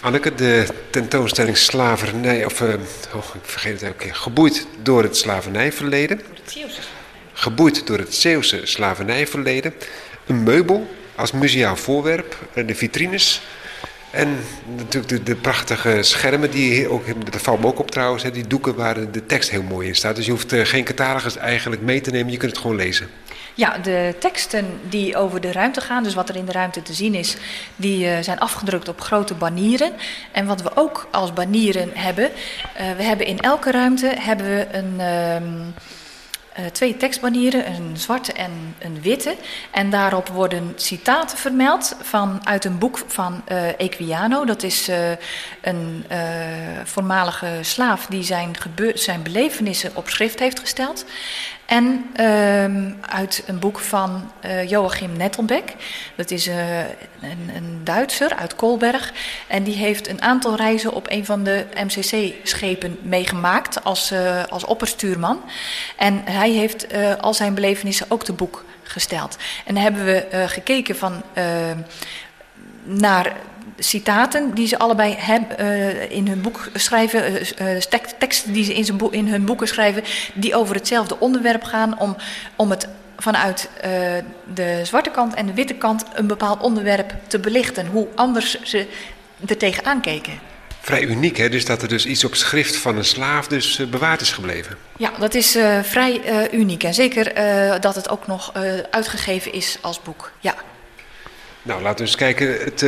Speaker 2: Anneke, de tentoonstelling slavernij, of uh, oh, ik vergeet het elke keer, geboeid door het slavernijverleden. Geboeid door het Zeeuwse slavernijverleden. Een meubel als museaal voorwerp, de vitrines. En natuurlijk de, de, prachtige schermen, die ook, dat valt me ook op trouwens, die doeken waar de tekst heel mooi in staat. Dus je hoeft uh, geen catalogus eigenlijk mee te nemen, je kunt het gewoon lezen.
Speaker 1: Ja, de teksten die over de ruimte gaan, dus wat er in de ruimte te zien is, die uh, zijn afgedrukt op grote banieren. En wat we ook als banieren hebben, uh, we hebben in elke ruimte hebben we een... Uh, uh, twee tekstbanieren, een zwarte en een witte. En daarop worden citaten vermeld van, uit een boek van Equiano. Dat is een voormalige slaaf die zijn, zijn belevenissen op schrift heeft gesteld. En uh, uit een boek van uh, Joachim Nettelbeck. Dat is uh, een, een, Duitser uit Kolberg. En die heeft een aantal reizen op een van de MCC-schepen meegemaakt als, uh, als opperstuurman. En hij heeft al zijn belevenissen ook te boek gesteld. En dan hebben we gekeken van naar citaten die ze allebei hebben, uh, in hun boek schrijven, uh, teksten die ze in, zijn in hun boeken schrijven, die over hetzelfde onderwerp gaan, om, om het vanuit uh, de zwarte kant en de witte kant een bepaald onderwerp te belichten. Hoe anders ze er tegenaan keken.
Speaker 2: Vrij uniek, hè? Dus dat er dus iets op schrift van een slaaf dus bewaard is gebleven.
Speaker 1: Ja, dat is vrij uniek. En zeker dat het ook nog uitgegeven is als boek. Ja.
Speaker 2: Nou, laten we eens kijken. Het,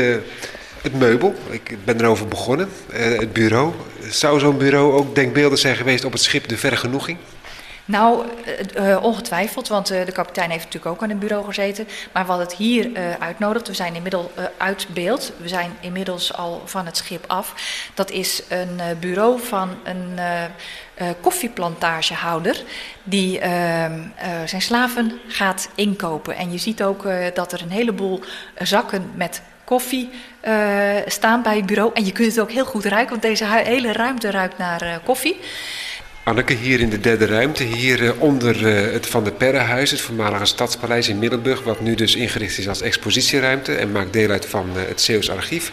Speaker 2: het meubel, ik ben erover begonnen. Uh, het bureau. Zou zo'n bureau ook denkbeeldig zijn geweest op het schip De Vergenoeging?
Speaker 1: Nou, uh, ongetwijfeld, want de kapitein heeft natuurlijk ook aan een bureau gezeten. Maar wat het hier uitnodigt, we zijn inmiddels uit beeld, we zijn inmiddels al van het schip af. Dat is een bureau van een koffieplantage-houder die ehm, zijn slaven gaat inkopen. En je ziet ook dat er een heleboel zakken met koffie uh, staan bij het bureau. En je kunt het ook heel goed ruiken, want deze hele ruimte ruikt naar uh, koffie.
Speaker 2: Anneke, hier in de derde ruimte, hier uh, onder het Van der Perrenhuis, het voormalige stadspaleis in Middelburg, wat nu dus ingericht is als expositieruimte en maakt deel uit van het Zeeuws archief.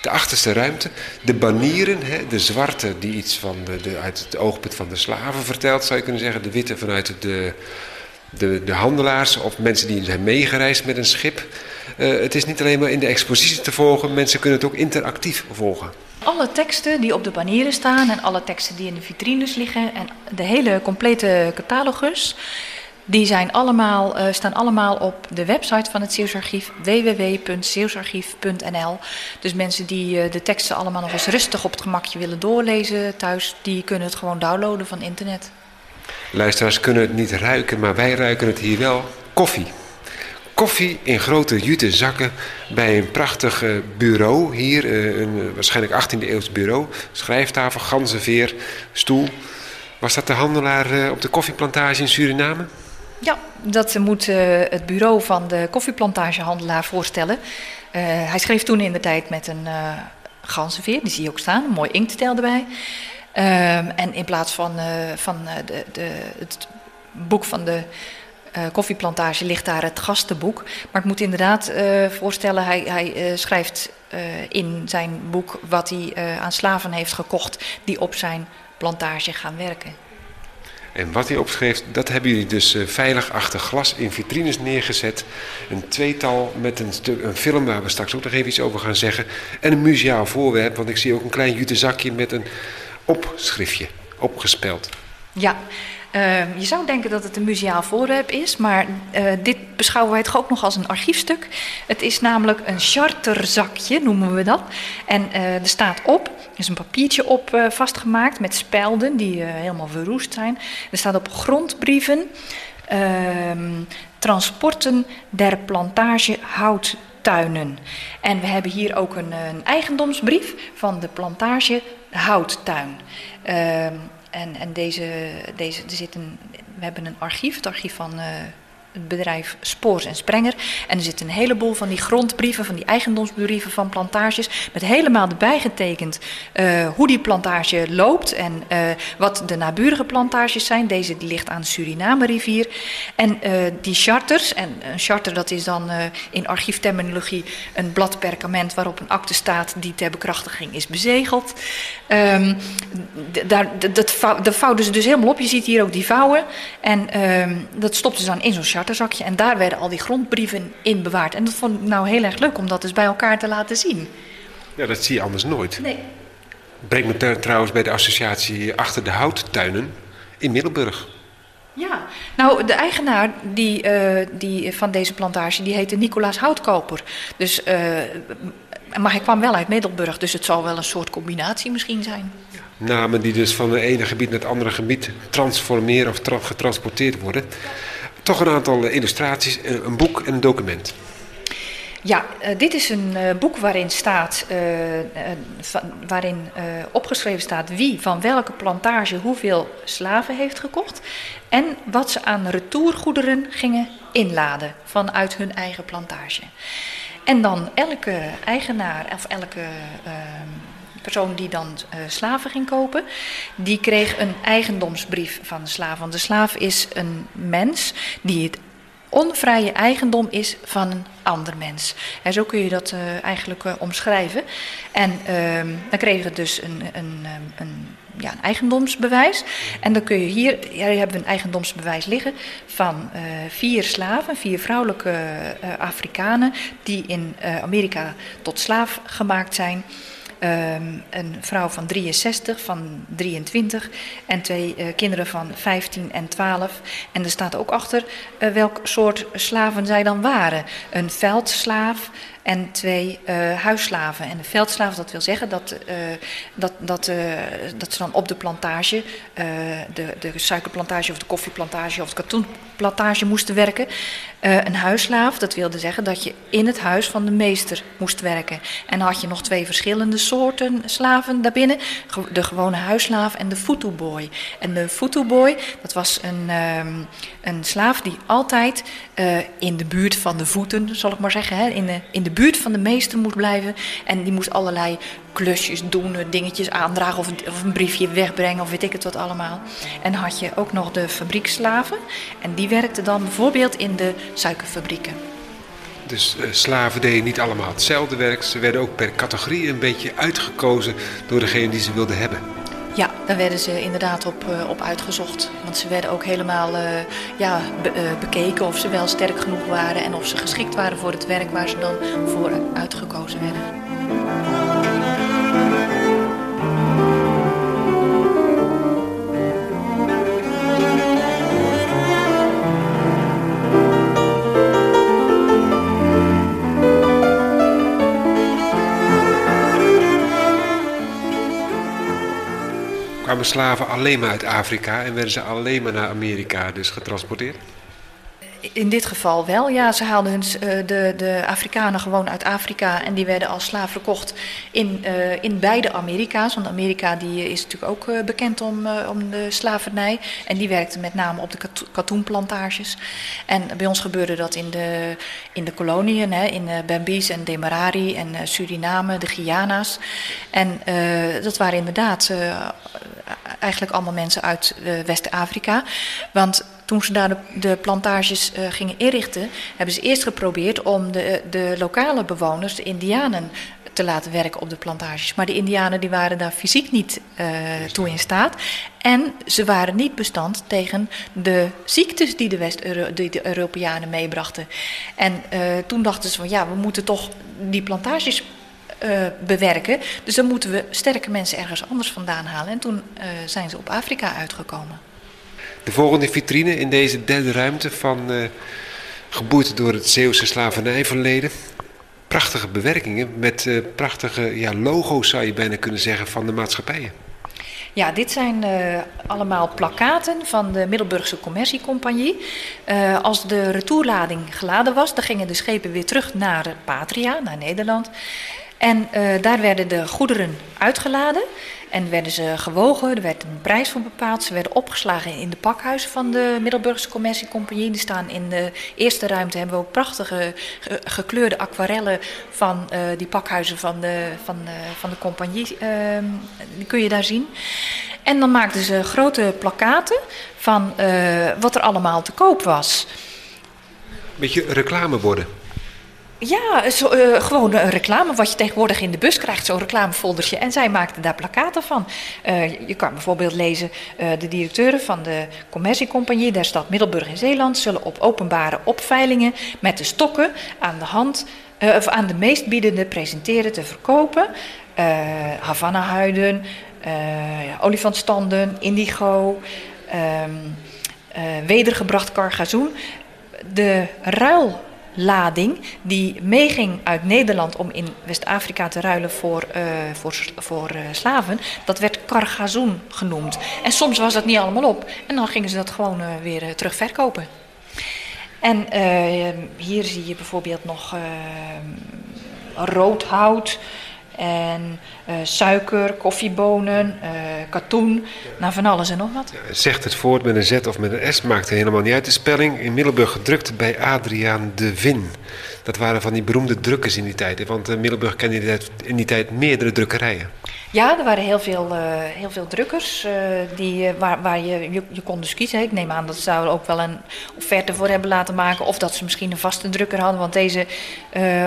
Speaker 2: De achterste ruimte, de banieren, de zwarte die iets van de, de, uit het oogpunt van de slaven vertelt, zou je kunnen zeggen. De witte vanuit de, de, de handelaars of mensen die zijn meegereisd met een schip. Uh, het is niet alleen maar in de expositie te volgen, mensen kunnen het ook interactief volgen.
Speaker 1: Alle teksten die op de banieren staan en alle teksten die in de vitrines liggen en de hele complete catalogus, die zijn allemaal, uh, staan allemaal op de website van het Zeeuwsarchief, www.zeeuwsarchief.nl. Dus mensen die uh, de teksten allemaal nog eens rustig op het gemakje willen doorlezen thuis, die kunnen het gewoon downloaden van internet.
Speaker 2: Luisteraars kunnen het niet ruiken, maar wij ruiken het hier wel. Koffie koffie in grote jute zakken bij een prachtig uh, bureau hier. Uh, een waarschijnlijk 18e eeuws bureau. Schrijftafel, ganzenveer, stoel. Was dat de handelaar uh, op de koffieplantage in Suriname?
Speaker 1: Ja, dat moet het bureau van de koffieplantagehandelaar voorstellen. hij schreef toen in de tijd met een ganzenveer, die zie je ook staan, een mooi inktstijl erbij. Ehm, en in plaats van, van de, de, het boek van de uh, koffieplantage ligt daar het gastenboek. Maar ik moet inderdaad uh, voorstellen, hij, hij uh, schrijft in zijn boek wat hij aan slaven heeft gekocht die op zijn plantage gaan werken.
Speaker 2: En wat hij opschreef, dat hebben jullie dus veilig achter glas in vitrines neergezet. Een tweetal met een, stuk, een film waar we straks ook nog even iets over gaan zeggen. En een museaal voorwerp, want ik zie ook een klein jute zakje met een opschriftje opgespeld.
Speaker 1: Ja, uh, je zou denken dat het een museaal voorwerp is, maar uh, dit beschouwen wij toch ook nog als een archiefstuk. Het is namelijk een charterzakje, noemen we dat. En uh, er staat op, er is een papiertje op vastgemaakt met spelden die helemaal verroest zijn. Er staat op grondbrieven, ehm, transporten der plantage houttuinen. En we hebben hier ook een, een eigendomsbrief van de plantage houttuin. Ehm, en, en deze, deze, er zit een, we hebben een archief, het archief van uh, het bedrijf Spoors en Sprenger. En er zitten een heleboel van die grondbrieven, van die eigendomsbrieven van plantages, met helemaal erbij getekend uh, hoe die plantage loopt en uh, wat de naburige plantages zijn. Deze ligt aan de Suriname-rivier. En uh, die charters, en een charter dat is dan in archiefterminologie een blad perkament waarop een akte staat die ter bekrachtiging is bezegeld. Um, daar, dat, dat vouwden ze dus helemaal op. Je ziet hier ook die vouwen. En um, dat stopten ze dan in zo'n charterzakje. En daar werden al die grondbrieven in bewaard. En dat vond ik nou heel erg leuk om dat dus bij elkaar te laten zien.
Speaker 2: Ja, dat zie je anders nooit.
Speaker 1: Nee.
Speaker 2: Brengt me trouwens bij de associatie Achter de Houttuinen in Middelburg.
Speaker 1: Ja, nou de eigenaar die, uh, die van deze plantage die heette Nicolaas Houtkoper. Dus, uh, maar hij kwam wel uit Middelburg, dus het zal wel een soort combinatie misschien zijn.
Speaker 2: Namen die dus van het ene gebied naar het andere gebied transformeren of tra getransporteerd worden. Toch een aantal illustraties, een boek en een document.
Speaker 1: Ja, uh, dit is een boek waarin staat, waarin opgeschreven staat wie van welke plantage hoeveel slaven heeft gekocht en wat ze aan retourgoederen gingen inladen vanuit hun eigen plantage. En dan elke eigenaar of elke ehm, persoon die dan slaven ging kopen, die kreeg een eigendomsbrief van de slaaf. Want de slaaf is een mens die het onvrije eigendom is van een ander mens. En zo kun je dat uh, eigenlijk uh, omschrijven. En uh, dan kregen we dus een, een, een, ja, een eigendomsbewijs. En dan kun je hier, hier hebben we een eigendomsbewijs liggen van vier slaven, vier vrouwelijke Afrikanen, die in Amerika tot slaaf gemaakt zijn. Um, een vrouw van 63, van 23 en twee uh, kinderen van 15 en 12. En er staat ook achter uh, welk soort slaven zij dan waren. Een veldslaaf, en twee uh, huisslaven. En de veldslaven, dat wil zeggen dat, uh, dat, dat, uh, dat ze dan op de plantage, de, de suikerplantage of de koffieplantage of de katoenplantage moesten werken. een huisslaaf, dat wilde zeggen dat je in het huis van de meester moest werken. En dan had je nog twee verschillende soorten slaven daarbinnen. De gewone huisslaaf en de futuboy. En de futuboy, dat was een, um, een slaaf die altijd in de buurt van de voeten, zal ik maar zeggen, hè, in de, in de buurt van de meester moest blijven. En die moest allerlei klusjes doen, dingetjes aandragen of, of een briefje wegbrengen of weet ik het wat allemaal. En had je ook nog de fabriekslaven. En die werkten dan bijvoorbeeld in de suikerfabrieken.
Speaker 2: Dus uh, slaven deden niet allemaal hetzelfde werk. Ze werden ook per categorie een beetje uitgekozen door degene die ze wilden hebben.
Speaker 1: Ja, daar werden ze inderdaad op, uh, op uitgezocht. Want ze werden ook helemaal uh, ja, be, uh, bekeken of ze wel sterk genoeg waren en of ze geschikt waren voor het werk waar ze dan voor uitgekozen werden.
Speaker 2: Kwamen slaven alleen maar uit Afrika en werden ze alleen maar naar Amerika dus getransporteerd?
Speaker 1: In dit geval wel, ja. Ze haalden hun, uh, de, de Afrikanen gewoon uit Afrika en die werden als slaaf verkocht in, uh, in beide Amerika's. Want Amerika die is natuurlijk ook uh, bekend om, om de slavernij. En die werkte met name op de katoenplantages. En bij ons gebeurde dat in de, in de koloniën, hè, in Bambies en Demerari en Suriname, de Guyana's. En dat waren inderdaad eigenlijk allemaal mensen uit West-Afrika. Want toen ze daar de, de plantages uh, gingen inrichten, hebben ze eerst geprobeerd om de, de lokale bewoners, de Indianen, te laten werken op de plantages. Maar de Indianen die waren daar fysiek niet uh, toe in staat. En ze waren niet bestand tegen de ziektes die de, West die de Europeanen meebrachten. En uh, toen dachten ze van ja, we moeten toch die plantages uh, bewerken. Dus dan moeten we sterke mensen ergens anders vandaan halen. En toen zijn ze op Afrika uitgekomen.
Speaker 2: De volgende vitrine in deze derde ruimte van uh, geboeid door het Zeeuwse slavernijverleden. Prachtige bewerkingen met uh, prachtige ja, logo's zou je bijna kunnen zeggen van de maatschappijen.
Speaker 1: Ja, dit zijn uh, allemaal plakkaten van de Middelburgse Commerciecompagnie. Als de retourlading geladen was, dan gingen de schepen weer terug naar Patria, naar Nederland. En daar werden de goederen uitgeladen. En werden ze gewogen, er werd een prijs voor bepaald. Ze werden opgeslagen in de pakhuizen van de Middelburgse Commerciecompagnie. Die staan in de eerste ruimte, hebben we ook prachtige gekleurde aquarellen van uh, die pakhuizen van de, van, uh, van de compagnie. Uh, die kun je daar zien. En dan maakten ze grote plakaten van wat er allemaal te koop was.
Speaker 2: Beetje reclameborden.
Speaker 1: Ja, zo, uh, gewoon een reclame wat je tegenwoordig in de bus krijgt, zo'n reclamefoldertje. En zij maakten daar plakaten van. Uh, je kan bijvoorbeeld lezen, uh, de directeuren van de commerciecompagnie der stad Middelburg in Zeeland zullen op openbare opveilingen met de stokken aan de hand, of aan de meest biedende presenteren te verkopen. Havana-huiden, olifantstanden, indigo, um, wedergebracht kargazoen. De ruil lading die meeging uit Nederland om in West-Afrika te ruilen voor, uh, voor, voor uh, slaven, dat werd cargazoen genoemd. En soms was dat niet allemaal op en dan gingen ze dat gewoon uh, weer terug verkopen. En hier zie je bijvoorbeeld nog rood hout en uh, suiker, koffiebonen, uh, katoen, nou van alles en nog wat.
Speaker 2: Ja, zegt het voort met een Z of met een S, maakt helemaal niet uit. De spelling in Middelburg gedrukt bij Adriaan de Vin. Dat waren van die beroemde drukkers in die tijd. Want uh, Middelburg kende in die, tijd, in die tijd meerdere drukkerijen.
Speaker 1: Ja, er waren heel veel, uh, heel veel drukkers uh, die, uh, waar, waar je, je, je, kon dus kiezen. Ik neem aan dat ze daar ook wel een offerte voor hebben laten maken. Of dat ze misschien een vaste drukker hadden. Want deze,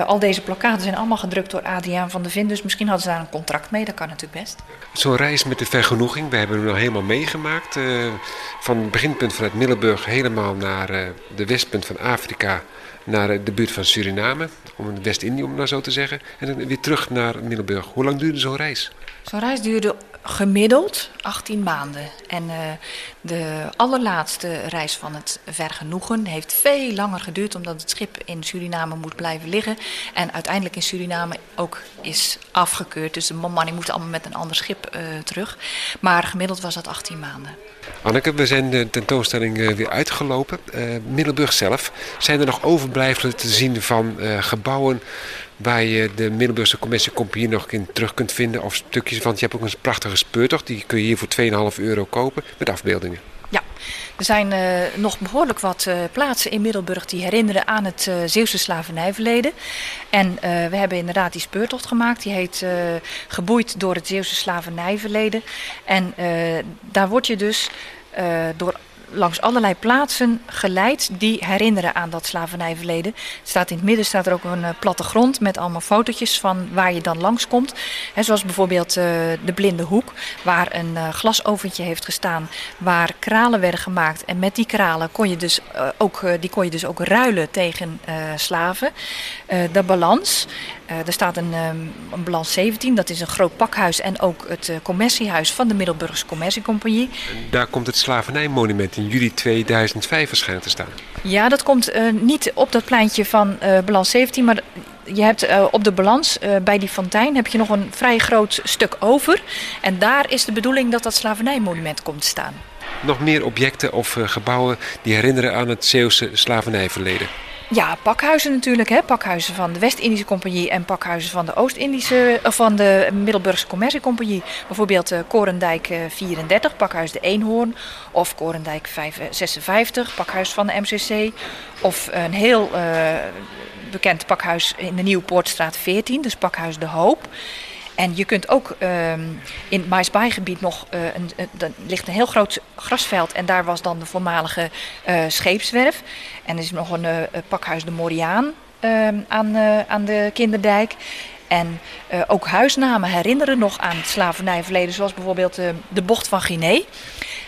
Speaker 1: al deze plakkaten zijn allemaal gedrukt door Adriaan van der Vin. Dus misschien hadden ze daar een contract mee. Dat kan natuurlijk best.
Speaker 2: Zo'n reis met de vergenoeging. We hebben hem al helemaal meegemaakt. van het beginpunt vanuit Middelburg helemaal naar de westpunt van Afrika naar de buurt van Suriname, om West-Indië om maar zo te zeggen, en dan weer terug naar Middelburg. Hoe lang duurde zo'n reis?
Speaker 1: Zo'n reis duurde gemiddeld 18 maanden. En uh, de allerlaatste reis van het vergenoegen heeft veel langer geduurd, omdat het schip in Suriname moet blijven liggen. En uiteindelijk in Suriname ook is afgekeurd. Dus de manning moet allemaal met een ander schip uh, terug. Maar gemiddeld was dat 18 maanden.
Speaker 2: Anneke, we zijn de tentoonstelling uh, weer uitgelopen. Middelburg zelf. Zijn er nog overblijfselen te zien van gebouwen waar je de Middelburgse Commerciecompagnie nog in terug kunt vinden. Of stukjes, want je hebt ook een prachtige speurtocht. Die kun je hier voor 2,5 euro kopen met afbeeldingen.
Speaker 1: Ja, er zijn uh, nog behoorlijk wat uh, plaatsen in Middelburg die herinneren aan het uh, Zeeuwse slavernijverleden. En we hebben inderdaad die speurtocht gemaakt. Die heet Geboeid door het Zeeuwse slavernijverleden. En daar word je dus door langs allerlei plaatsen geleid die herinneren aan dat slavernijverleden. Staat in het midden staat er ook een uh, plattegrond met allemaal fotootjes van waar je dan langskomt. He, zoals bijvoorbeeld uh, de Blinde Hoek, waar een uh, glasoventje heeft gestaan, waar kralen werden gemaakt. En met die kralen kon je dus, ook, die kon je dus ook ruilen tegen slaven. de balans. er staat een, balans 17, dat is een groot pakhuis en ook het commerciehuis van de Middelburgse Commerciecompagnie.
Speaker 2: Daar komt het slavernijmonument in juli 2005 verschijnen te staan.
Speaker 1: Ja, dat komt uh, niet op dat pleintje van uh, balans 17, maar je hebt uh, op de balans bij die fontein heb je nog een vrij groot stuk over. En daar is de bedoeling dat dat slavernijmonument komt te staan.
Speaker 2: Nog meer objecten of gebouwen die herinneren aan het Zeeuwse slavernijverleden?
Speaker 1: Ja, pakhuizen natuurlijk. Hè? Pakhuizen van de West-Indische Compagnie en pakhuizen van de Oost-Indische, of van de Middelburgse Commerciecompagnie. Bijvoorbeeld uh, Korendijk uh, 34, pakhuis de Eenhoorn. Of Korendijk 5, 56, pakhuis van de MCC. Of een heel bekend pakhuis in de Nieuwpoortstraat 14, dus pakhuis De Hoop. En je kunt ook um, in het Maisbaaigebied nog, uh, een, ligt een heel groot grasveld en daar was dan de voormalige uh, scheepswerf. En er is nog een uh, pakhuis de Moriaan aan, aan de Kinderdijk. En ook huisnamen herinneren nog aan het slavernijverleden, zoals bijvoorbeeld de bocht van Guinea.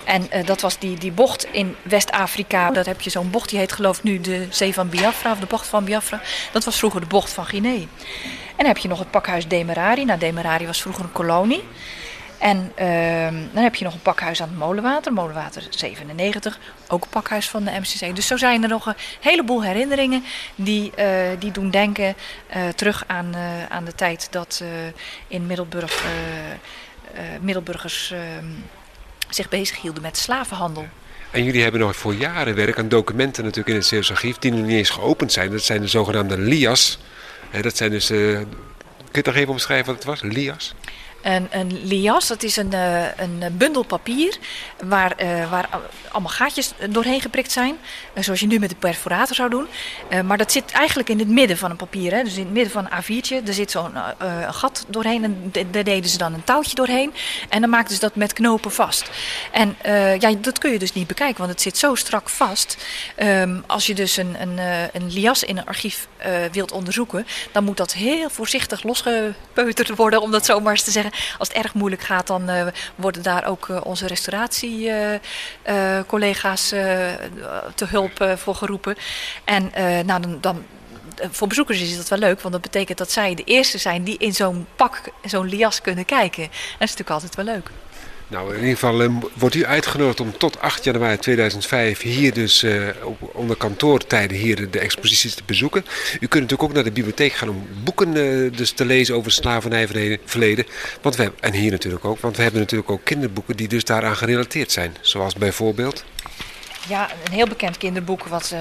Speaker 1: En uh, dat was die, die bocht in West-Afrika. Dat heb je zo'n bocht, die heet geloof ik nu de Zee van Biafra, of de bocht van Biafra. Dat was vroeger de bocht van Guinea. En dan heb je nog het pakhuis Demerari. Nou, Demerari was vroeger een kolonie. En uh, dan heb je nog een pakhuis aan het Molenwater, Molenwater 97, ook een pakhuis van de MCC. Dus zo zijn er nog een heleboel herinneringen die, uh, die doen denken uh, terug aan, aan de tijd dat in Middelburg Middelburgers zich bezighielden met slavenhandel.
Speaker 2: En jullie hebben nog voor jaren werk aan documenten natuurlijk in het Zeeuws archief die nog niet eens geopend zijn. Dat zijn de zogenaamde LIA's. dat zijn dus je het nog even omschrijven wat het was? Lias?
Speaker 1: Een, een lias, dat is een, uh, een bundel papier waar, uh, waar allemaal gaatjes doorheen geprikt zijn. Uh, zoals je nu met de perforator zou doen. maar dat zit eigenlijk in het midden van een papier. Hè? Dus in het midden van een A4'tje. Er zit zo'n gat doorheen en daar deden ze dan een touwtje doorheen. En dan maakten ze dat met knopen vast. En ja, dat kun je dus niet bekijken, want het zit zo strak vast. Um, als je dus een, een, een lias in een archief wilt onderzoeken, dan moet dat heel voorzichtig losgepeuterd worden, om dat zo maar eens te zeggen. Als het erg moeilijk gaat, dan uh, worden daar ook uh, onze restauratiecollega's uh, te hulp voor geroepen. En nou, dan, dan voor bezoekers is dat wel leuk, want dat betekent dat zij de eerste zijn die in zo'n pak, zo'n lias kunnen kijken. dat is natuurlijk altijd wel leuk.
Speaker 2: Nou, in ieder geval um, wordt u uitgenodigd om tot 8 januari 2005 hier dus uh, op, onder kantoortijden hier de, de exposities te bezoeken. U kunt natuurlijk ook naar de bibliotheek gaan om boeken uh, dus te lezen over slavernijverleden. Want we hebben, en hier natuurlijk ook, want we hebben natuurlijk ook kinderboeken die dus daaraan gerelateerd zijn. Zoals bijvoorbeeld...
Speaker 1: Ja, een heel bekend kinderboek wat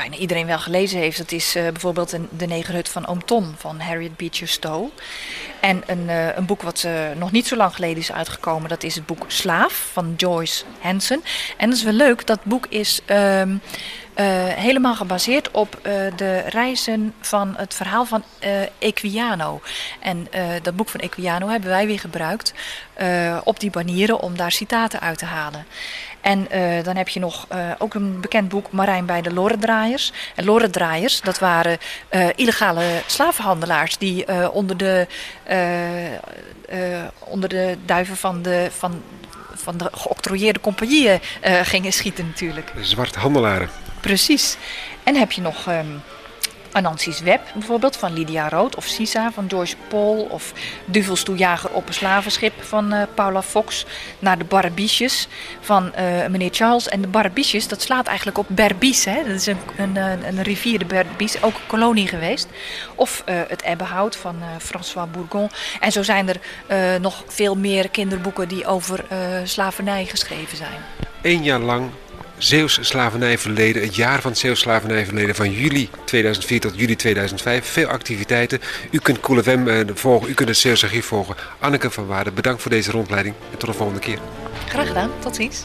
Speaker 1: bijna iedereen wel gelezen heeft. Dat is uh, bijvoorbeeld De Negerhut van Oom Tom van Harriet Beecher Stowe. En een, uh, een boek wat nog niet zo lang geleden is uitgekomen. Dat is het boek Slaaf van Joyce Hansen. En dat is wel leuk. Dat boek is... Uh, helemaal gebaseerd op de reizen van het verhaal van Equiano. En dat boek van Equiano hebben wij weer gebruikt op die banieren om daar citaten uit te halen. En uh, dan heb je nog uh, ook een bekend boek, Marijn bij de Lorendraaiers. En Lorendraaiers, dat waren uh, illegale slavenhandelaars die onder, de, onder de duiven van de, van, van de geoctrooieerde compagnieën gingen schieten natuurlijk.
Speaker 2: Zwarthandelaren.
Speaker 1: Precies. En heb je nog... Um, Anansi's Web bijvoorbeeld van Lydia Rood of Sisa van Joyce Paul of Duvelstoejager op een slavenschip van uh, Paula Fox naar de Barbiches van uh, meneer Charles. En de Barbiches, dat slaat eigenlijk op Berbice, hè? dat is een, een, een rivier, de Berbice, ook een kolonie geweest. Of uh, het Ebbehout van François Bourgon. En zo zijn er nog veel meer kinderboeken die over slavernij geschreven zijn.
Speaker 2: Eén jaar lang Zeeuws slavernijverleden, het jaar van het Zeeuws slavernijverleden van juli 2004 tot juli 2005. Veel activiteiten. U kunt Cool FM uh, volgen, u kunt het Zeeuws archief volgen. Anneke van Waarden, bedankt voor deze rondleiding en tot de volgende keer.
Speaker 1: Graag gedaan, tot ziens.